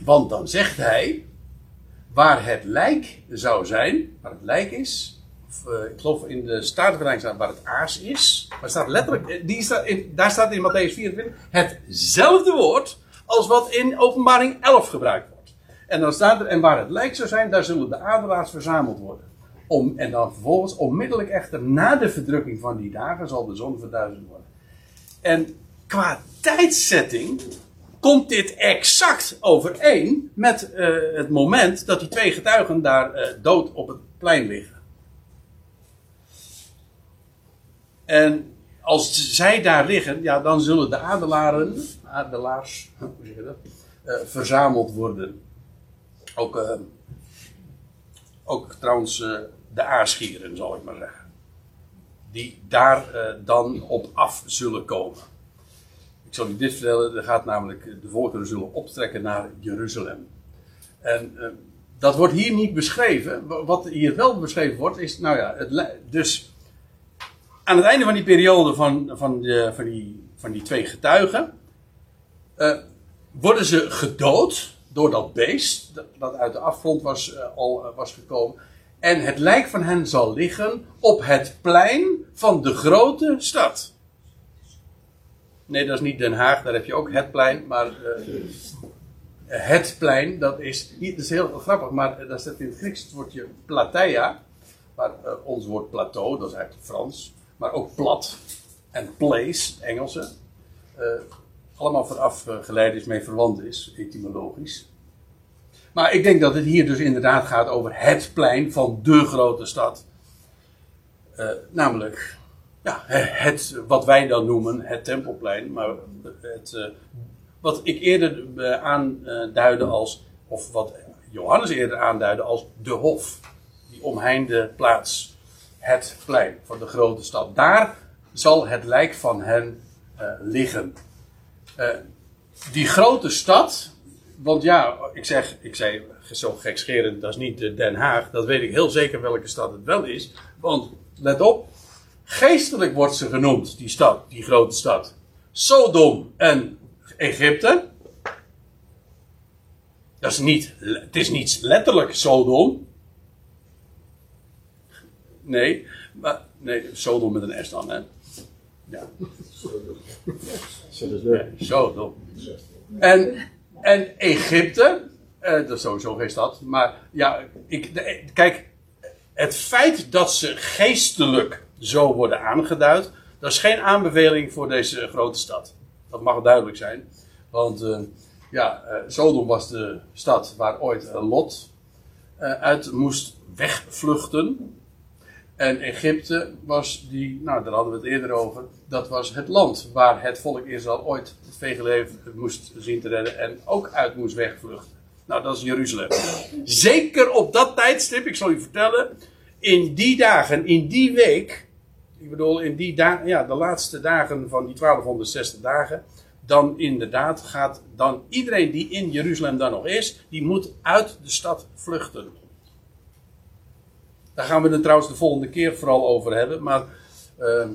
Want dan zegt hij, waar het lijk zou zijn, waar het lijk is, uh, ik geloof in de Statenvertaling staat waar het aas is, maar staat letterlijk, eh, die staat daar staat in Matthäus 24 hetzelfde woord als wat in Openbaring 11 gebruikt wordt. En dan staat er, en waar het lijk zou zijn, daar zullen de adelaars verzameld worden. Om, en dan vervolgens, onmiddellijk echter na de verdrukking van die dagen, zal de zon verduizend worden. En qua tijdsetting komt dit exact overeen met uh, het moment dat die twee getuigen daar dood op het plein liggen. En als zij daar liggen, ja, dan zullen de adelaren, adelaars, hoe zeg je dat, uh, verzameld worden. Ook, uh, ook trouwens uh, de aarschieren, zal ik maar zeggen. Die daar dan op af zullen komen. Ik zal u dit vertellen, er gaat namelijk, de volkeren zullen optrekken naar Jeruzalem. En dat wordt hier niet beschreven. Wat hier wel beschreven wordt, is, nou ja, het, dus aan het einde van die periode van, van, de, van, die, van die twee getuigen, uh, worden ze gedood door dat beest, dat, dat uit de afgrond was, uh, al was gekomen. En het lijk van hen zal liggen op het plein van de grote stad. Nee, dat is niet Den Haag, daar heb je ook het plein, maar het plein, dat is, dat is heel grappig, maar daar staat in het Grieks het woordje plateia, maar ons woord plateau, dat is eigenlijk Frans, maar ook plat en place, Engelse, uh, allemaal vanaf geleid is, mee verwant is, etymologisch. Maar ik denk dat het hier dus inderdaad gaat over het plein van de grote stad. Uh, namelijk, ja, het, wat wij dan noemen het Tempelplein, maar het, wat ik eerder aanduidde als, of wat Johannes eerder aanduidde als de Hof. Die omheinde plaats. Het plein van de grote stad. Daar zal het lijk van hen liggen. die grote stad, want ja, ik zeg, ik zei zo gekscherend, dat is niet Den Haag. Dat weet ik heel zeker welke stad het wel is. Want, let op, geestelijk wordt ze genoemd, die stad, die grote stad. Sodom en Egypte. Dat is niet, het is niet letterlijk Sodom. Nee, maar, nee, Sodom met een S dan, hè. Ja. Sodom. En, en Egypte, uh, dat is sowieso geen stad. Maar ja, ik, de, kijk, het feit dat ze geestelijk zo worden aangeduid, dat is geen aanbeveling voor deze grote stad. Dat mag duidelijk zijn. Want uh, ja, uh, Sodom was de stad waar ooit Lot uit moest wegvluchten. En Egypte was die, nou daar hadden we het eerder over, dat was het land waar het volk Israël ooit het vegeleven moest zien te redden en ook uit moest wegvluchten. Nou, dat is Jeruzalem. Zeker op dat tijdstip, ik zal u vertellen, in die dagen, in die week, ik bedoel in die dagen, ja, de laatste dagen van die 1260 dagen, dan inderdaad gaat dan iedereen die in Jeruzalem dan nog is, die moet uit de stad vluchten. Daar gaan we het trouwens de volgende keer vooral over hebben, maar uh,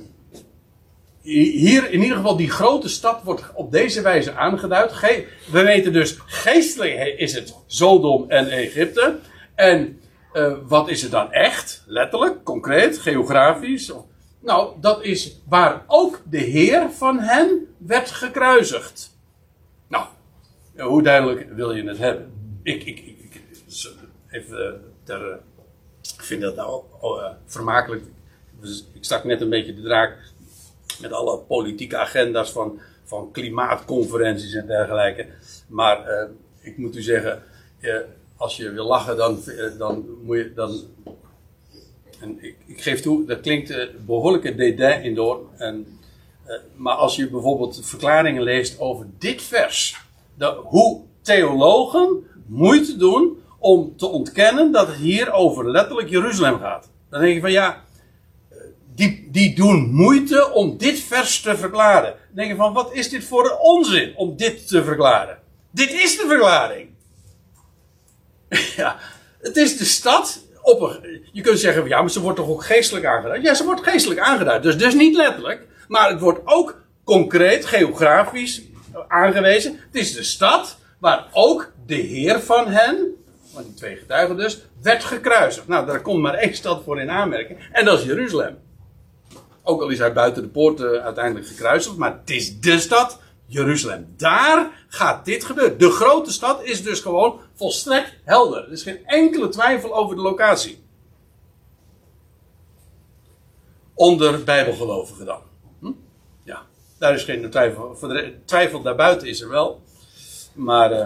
hier in ieder geval die grote stad wordt op deze wijze aangeduid. we weten dus geestelijk is het Sodom en Egypte. En uh, wat is het dan echt? Letterlijk, concreet, geografisch? Nou, dat is waar ook de Heer van hen werd gekruisigd. Nou, hoe duidelijk wil je het hebben? Ik, ik, ik, even eh, ter. Vind dat nou vermakelijk. Ik stak net een beetje de draak met alle politieke agenda's van, van klimaatconferenties en dergelijke. Maar uh, ik moet u zeggen, uh, als je wil lachen, dan, dan moet je. Dan, en ik, ik geef toe, dat klinkt behoorlijke dédain in door. En, maar als je bijvoorbeeld verklaringen leest over dit vers, dat, hoe theologen moeite doen om te ontkennen dat het hier over letterlijk Jeruzalem gaat. Dan denk je van ja, die, die doen moeite om dit vers te verklaren. Dan denk je van, wat is dit voor een onzin om dit te verklaren? Dit is de verklaring. ja, het is de stad. Op een, je kunt zeggen, ja, maar ze wordt toch ook geestelijk aangeduid? Ja, ze wordt geestelijk aangeduid. Dus, dus niet letterlijk. Maar het wordt ook concreet, geografisch aangewezen. Het is de stad waar ook de Heer van hen, van die twee getuigen dus, werd gekruisigd. Nou, daar komt maar één stad voor in aanmerking. En dat is Jeruzalem. Ook al is hij buiten de poorten uiteindelijk gekruisigd. Maar het is de stad Jeruzalem. Daar gaat dit gebeuren. De grote stad is dus gewoon volstrekt helder. Er is geen enkele twijfel over de locatie. Onder bijbelgelovigen dan. Hm? Ja, daar is geen twijfel. Voor twijfel daarbuiten is er wel. Maar. Uh,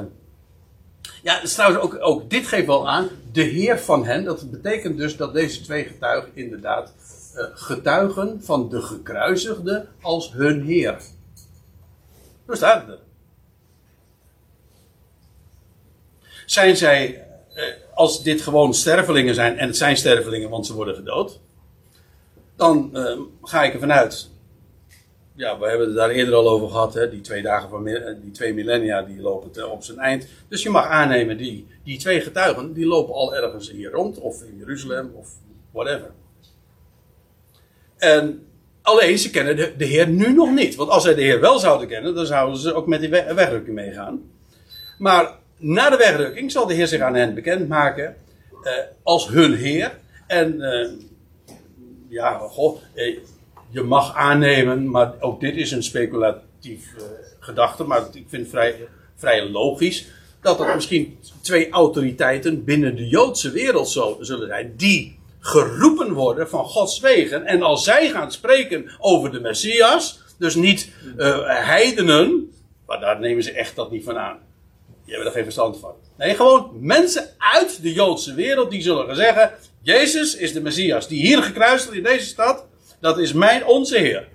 ja, trouwens ook, ook dit geeft wel aan. De Heer van hen. Dat betekent dus dat deze twee getuigen inderdaad eh, getuigen van de gekruisigde als hun Heer. Hoe staat het? Zijn zij, eh, als dit gewoon stervelingen zijn, en het zijn stervelingen, want ze worden gedood, dan uh, ga ik ervan uit ja, we hebben het daar eerder al over gehad. Hè? Die twee dagen van eh, die twee millennia die lopen op zijn eind. Dus je mag aannemen, die, die twee getuigen, die lopen al ergens hier rond. Of in Jeruzalem, of whatever. En alleen, ze kennen de, de Heer nu nog niet. Want als zij de Heer wel zouden kennen, dan zouden ze ook met die we- wegrukking meegaan. Maar na de wegrukking zal de Heer zich aan hen bekendmaken eh, als hun Heer. En eh, ja, goh, eh, je mag aannemen, maar ook dit is een speculatief eh, gedachte, maar ik vind het vrij, vrij logisch. Dat er misschien twee autoriteiten binnen de Joodse wereld zo, zullen zijn, die geroepen worden van Gods wegen. En als zij gaan spreken over de Messias, dus niet eh, heidenen, maar daar nemen ze echt dat niet van aan. Die hebben er geen verstand van. Nee, gewoon mensen uit de Joodse wereld die zullen zeggen: Jezus is de Messias die hier gekruist wordt in deze stad. Dat is mijn, onze Heer.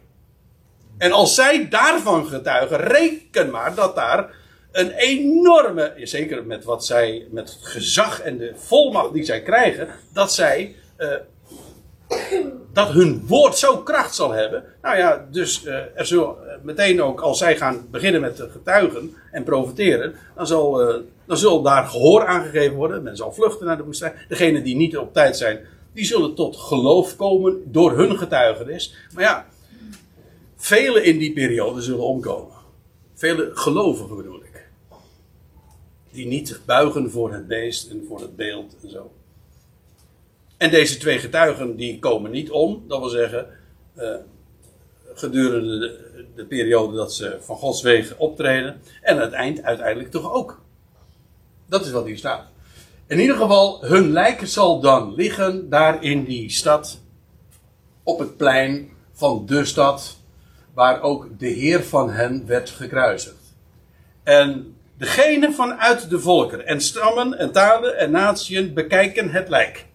En als zij daarvan getuigen, reken maar dat daar een enorme, zeker met wat zij, met het gezag en de volmacht die zij krijgen, dat zij, eh, dat hun woord zo kracht zal hebben. Nou ja, dus eh, er zullen eh, meteen ook, als zij gaan beginnen met getuigen en profiteren, dan zal, dan zal daar gehoor aangegeven worden. Men zal vluchten naar de woestijn. Degenen die niet op tijd zijn, die zullen tot geloof komen door hun getuigenis. Maar ja, velen in die periode zullen omkomen. Vele gelovigen bedoel ik. Die niet buigen voor het beest en voor het beeld en zo. En deze twee getuigen die komen niet om. Dat wil zeggen, eh, gedurende de, de periode dat ze van Gods wegen optreden. En het eind uiteindelijk toch ook. Dat is wat hier staat. In ieder geval, hun lijken zal dan liggen daar in die stad. Op het plein van de stad. Waar ook de Heer van hen werd gekruisigd. En degene vanuit de volkeren en stammen en talen en natieën bekijken het lijk.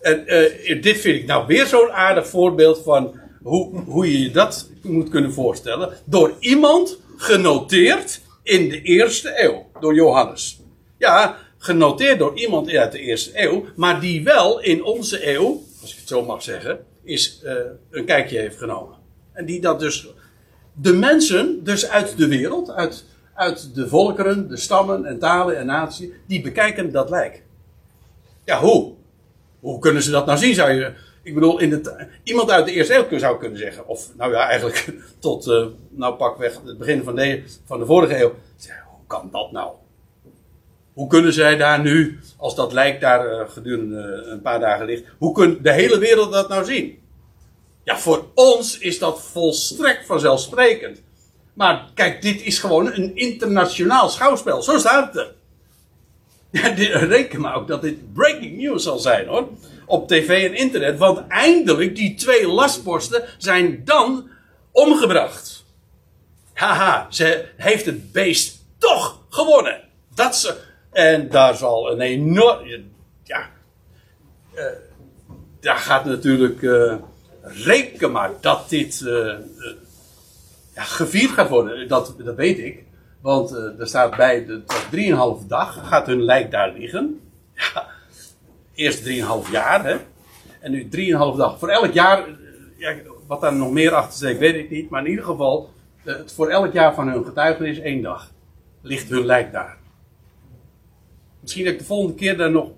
En eh, dit vind ik nou weer zo'n aardig voorbeeld van hoe, hoe je je dat moet kunnen voorstellen. Door iemand genoteerd in de eerste eeuw, door Johannes. Ja, genoteerd door iemand uit de eerste eeuw, maar die wel in onze eeuw, als ik het zo mag zeggen, is eh, een kijkje heeft genomen. En die dat dus, de mensen, dus uit de wereld, uit, uit de volkeren, de stammen en talen en naties, die bekijken dat lijk. Ja, hoe? Hoe kunnen ze dat nou zien, zou je... Ik bedoel, in iemand uit de eerste eeuw zou kunnen zeggen. Of, nou ja, eigenlijk tot, eh, nou pakweg het begin van de, van de vorige eeuw. Hoe kan dat nou? Hoe kunnen zij daar nu, als dat lijk daar eh, gedurende een paar dagen ligt, hoe kan de hele wereld dat nou zien? Ja, voor ons is dat volstrekt vanzelfsprekend. Maar kijk, dit is gewoon een internationaal schouwspel. Zo staat het. Ja, dit- reken maar ook dat dit breaking news zal zijn hoor. Op tv en internet. Want eindelijk, die twee lastposten zijn dan omgebracht. Haha, ze heeft het beest toch gewonnen. Dat ze. En daar zal een enorm. Ja. eh, daar gaat natuurlijk. eh, reken maar dat dit. eh, ja, gevierd gaat worden. Dat, dat weet ik. Want er staat bij tot 3,5 dag gaat hun lijk daar liggen. Ja, eerst 3,5 jaar, hè. En nu 3,5 dag. Voor elk jaar, ja, wat daar nog meer achter steekt, weet ik niet. Maar in ieder geval, voor elk jaar van hun getuigenis één dag. Ligt hun lijk daar. Misschien dat ik de volgende keer daar nog,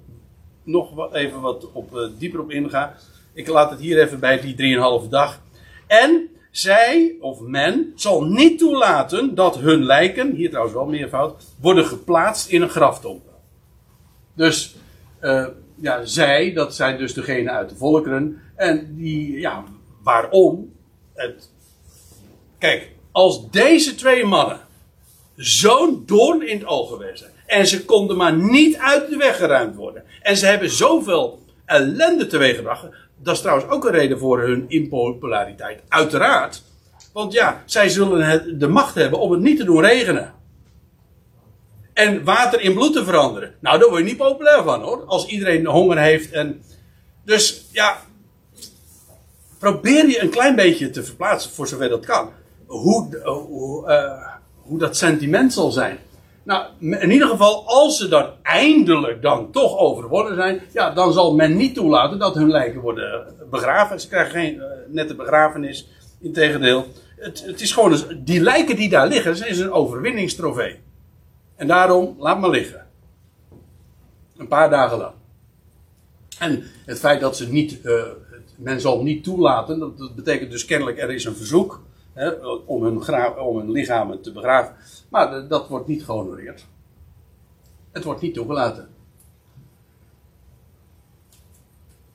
nog wat, even wat op, eh, dieper op inga. Ik laat het hier even bij die 3,5 dag. En zij, of men, zal niet toelaten dat hun lijken, hier trouwens wel meervoud, worden geplaatst in een graftombe. Dus, eh, ja, zij, dat zijn dus degene uit de volkeren. En die, ja, waarom? Het, kijk, als deze twee mannen zo'n doorn in het oog geweest zijn. En ze konden maar niet uit de weg geruimd worden. En ze hebben zoveel ellende teweeggebracht. Dat is trouwens ook een reden voor hun impopulariteit. Uiteraard. Want ja, zij zullen de macht hebben om het niet te doen regenen. En water in bloed te veranderen. Nou, daar word je niet populair van hoor. Als iedereen honger heeft. En... Dus ja, probeer je een klein beetje te verplaatsen, voor zover dat kan. Hoe, hoe, eh, hoe dat sentiment zal zijn. Nou, in ieder geval, als ze dan eindelijk dan toch overwonnen zijn, ja, dan zal men niet toelaten dat hun lijken worden begraven. Ze krijgen geen eh, nette begrafenis. Integendeel, het, het is gewoon, een- die lijken die daar liggen, dat is een overwinningstrofee. En daarom, laat maar liggen. Een paar dagen lang. En het feit dat ze niet, eh, men zal niet toelaten, dat, dat betekent dus kennelijk er is een verzoek hè, om, hun om hun lichamen te begraven. Maar dat wordt niet gehonoreerd. Het wordt niet toegelaten.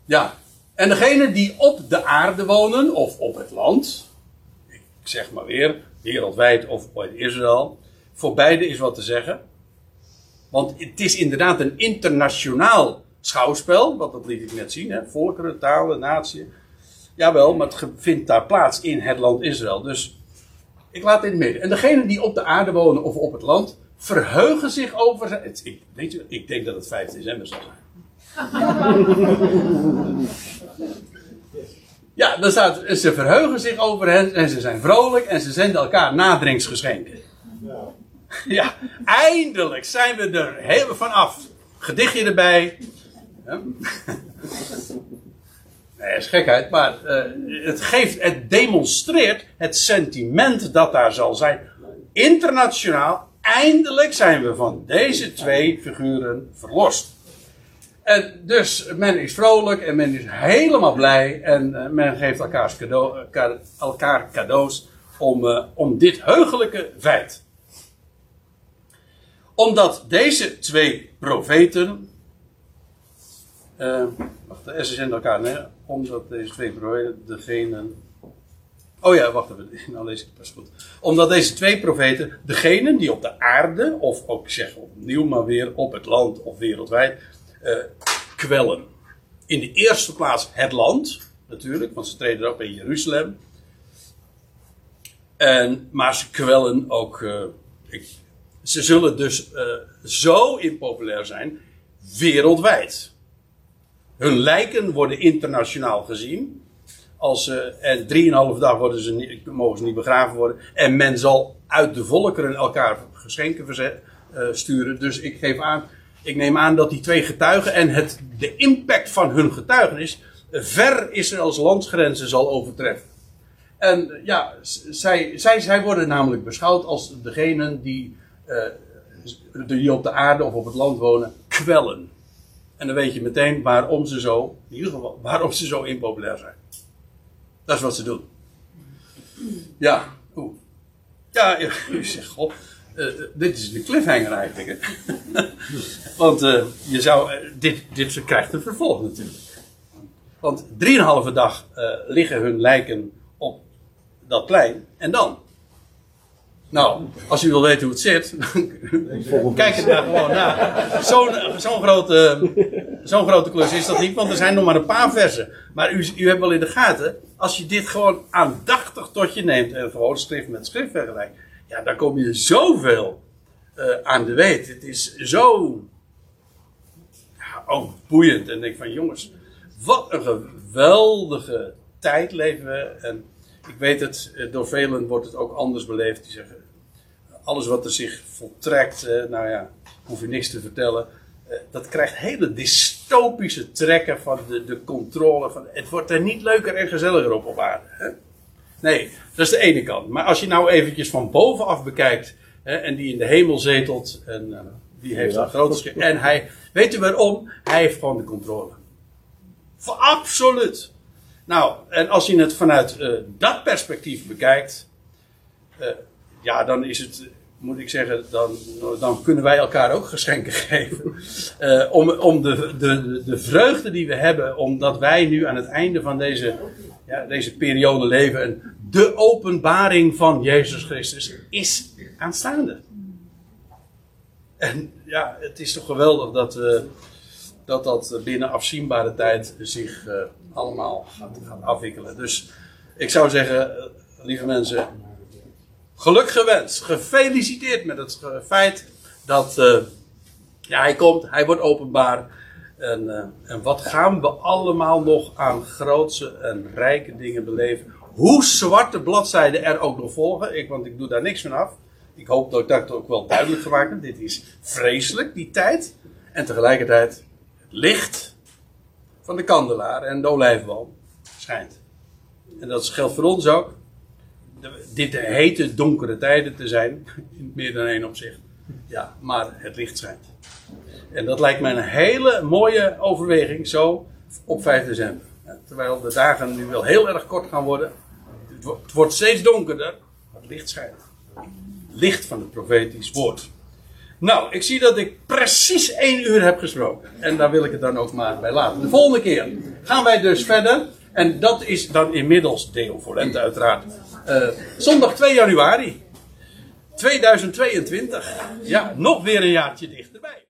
Ja, en degenen die op de aarde wonen of op het land, ik zeg maar weer, wereldwijd of in Israël, voor beide is wat te zeggen. Want het is inderdaad een internationaal schouwspel, wat dat liet ik net zien, hè? volkeren, talen, natie. Jawel, maar het vindt daar plaats in het land Israël. Dus ik laat dit midden. En degenen die op de aarde wonen of op het land, verheugen zich over. het- Ik, weet je, ik denk dat het 5 december zal zijn. Ja, dan staat, ze verheugen zich over hen en ze zijn vrolijk en ze zenden elkaar nadrinksgeschenken. Ja, eindelijk zijn we er helemaal vanaf. Gedichtje erbij. Ja. Nee, is gekheid, maar eh, het geeft, het demonstreert het sentiment dat daar zal zijn. Internationaal, eindelijk zijn we van deze twee figuren verlost. En dus men is vrolijk en men is helemaal blij en eh, men geeft elkaars cadeau, eh, ka- elkaar cadeaus om, om dit heugelijke feit. Omdat deze twee profeten. eh wacht, ze zijn elkaar, nee, omdat deze twee profeten degene. Oh ja, wacht even, nou lees ik het pas goed. Omdat deze twee profeten, degenen die op de aarde, of ook zeg opnieuw maar weer op het land of wereldwijd, eh, kwellen. In de eerste plaats het land, natuurlijk, want ze treden op in Jeruzalem. En, maar ze kwellen ook. eh, ze zullen dus eh, zo impopulair zijn wereldwijd. Hun lijken worden internationaal gezien. Als, en drieënhalve dag worden ze mogen ze niet begraven worden. En men zal uit de volkeren elkaar geschenken eh, sturen. Dus ik geef aan, ik neem aan dat die twee getuigen en het, de impact van hun getuigenis ver Israëls landsgrenzen zal overtreffen. En ja, zij, zij, zij worden namelijk beschouwd als degenen die, eh, die op de aarde of op het land wonen, kwellen. En dan weet je meteen waarom ze zo, in ieder geval, waarom ze zo impopulair zijn. Dat is wat ze doen. Ja, oeh. Ja, je zegt, eh, dit is de cliffhanger eigenlijk. Hè? Want eh, je zou, eh, dit, dit krijgt een vervolg natuurlijk. Want drieënhalve dag eh, liggen hun lijken op dat plein. En dan? Nou, als u wil weten hoe het zit, kijk het daar gewoon na. Zo'n zo'n grote, zo'n grote klus is dat niet, want er zijn nog maar een paar versen. Maar u, u hebt wel in de gaten, als je dit gewoon aandachtig tot je neemt en gewoon schrift met schrift vergelijkt, ja, dan kom je zoveel eh, aan de weet. Het is zo ja, oh, boeiend. En ik denk van jongens, wat een geweldige tijd leven we. En ik weet het, eh, door velen wordt het ook anders beleefd. Die zeggen, alles wat er zich voltrekt, eh, nou ja, hoef je niks te vertellen. Eh, dat krijgt hele dystopische trekken van de, de controle. Van, het wordt er niet leuker en gezelliger op op aarde. Hè? Nee, dat is de ene kant. Maar als je nou eventjes van bovenaf bekijkt. Hè, en die in de hemel zetelt. En eh, die heeft een groot schip. En hij, weet u waarom? Hij heeft gewoon de controle. Voor absoluut. Nou, en als je het vanuit dat perspectief bekijkt. Ja, dan is het, moet ik zeggen, dan, dan kunnen wij elkaar ook geschenken geven. Eh, om om de, de, de vreugde die we hebben, omdat wij nu aan het einde van deze, ja, deze periode leven. En de openbaring van Jezus Christus is aanstaande. En ja, het is toch geweldig dat, we, dat dat binnen afzienbare tijd zich eh, allemaal gaat, gaat afwikkelen. Dus ik zou zeggen, lieve mensen, geluk gewenst. Gefeliciteerd met het feit dat eh, ja, hij komt, hij wordt openbaar. En, eh, en wat gaan we allemaal nog aan grootse en rijke dingen beleven? Hoe zwarte bladzijden er ook nog volgen, ik, want ik doe daar niks van af. Ik hoop dat ik dat ook wel duidelijk gemaakt heb. Dit is vreselijk, die tijd. En tegelijkertijd het licht van de kandelaar en de olijfboom schijnt. En dat geldt voor ons ook. Dit hete donkere tijden te zijn. In meer dan één opzicht. Ja, maar het licht schijnt. En dat lijkt mij een hele mooie overweging zo op 5 december. Terwijl de dagen nu wel heel erg kort gaan worden. Het wo- het wordt steeds donkerder, maar het licht schijnt. Licht van het profetisch woord. Nou, ik zie dat ik precies één uur heb gesproken. En daar wil ik het dan ook maar bij laten. De volgende keer gaan wij dus verder. En dat is dan inmiddels Deo Volente uiteraard. eh, zondag 2 januari 2022. Ja, nog weer een jaartje dichterbij.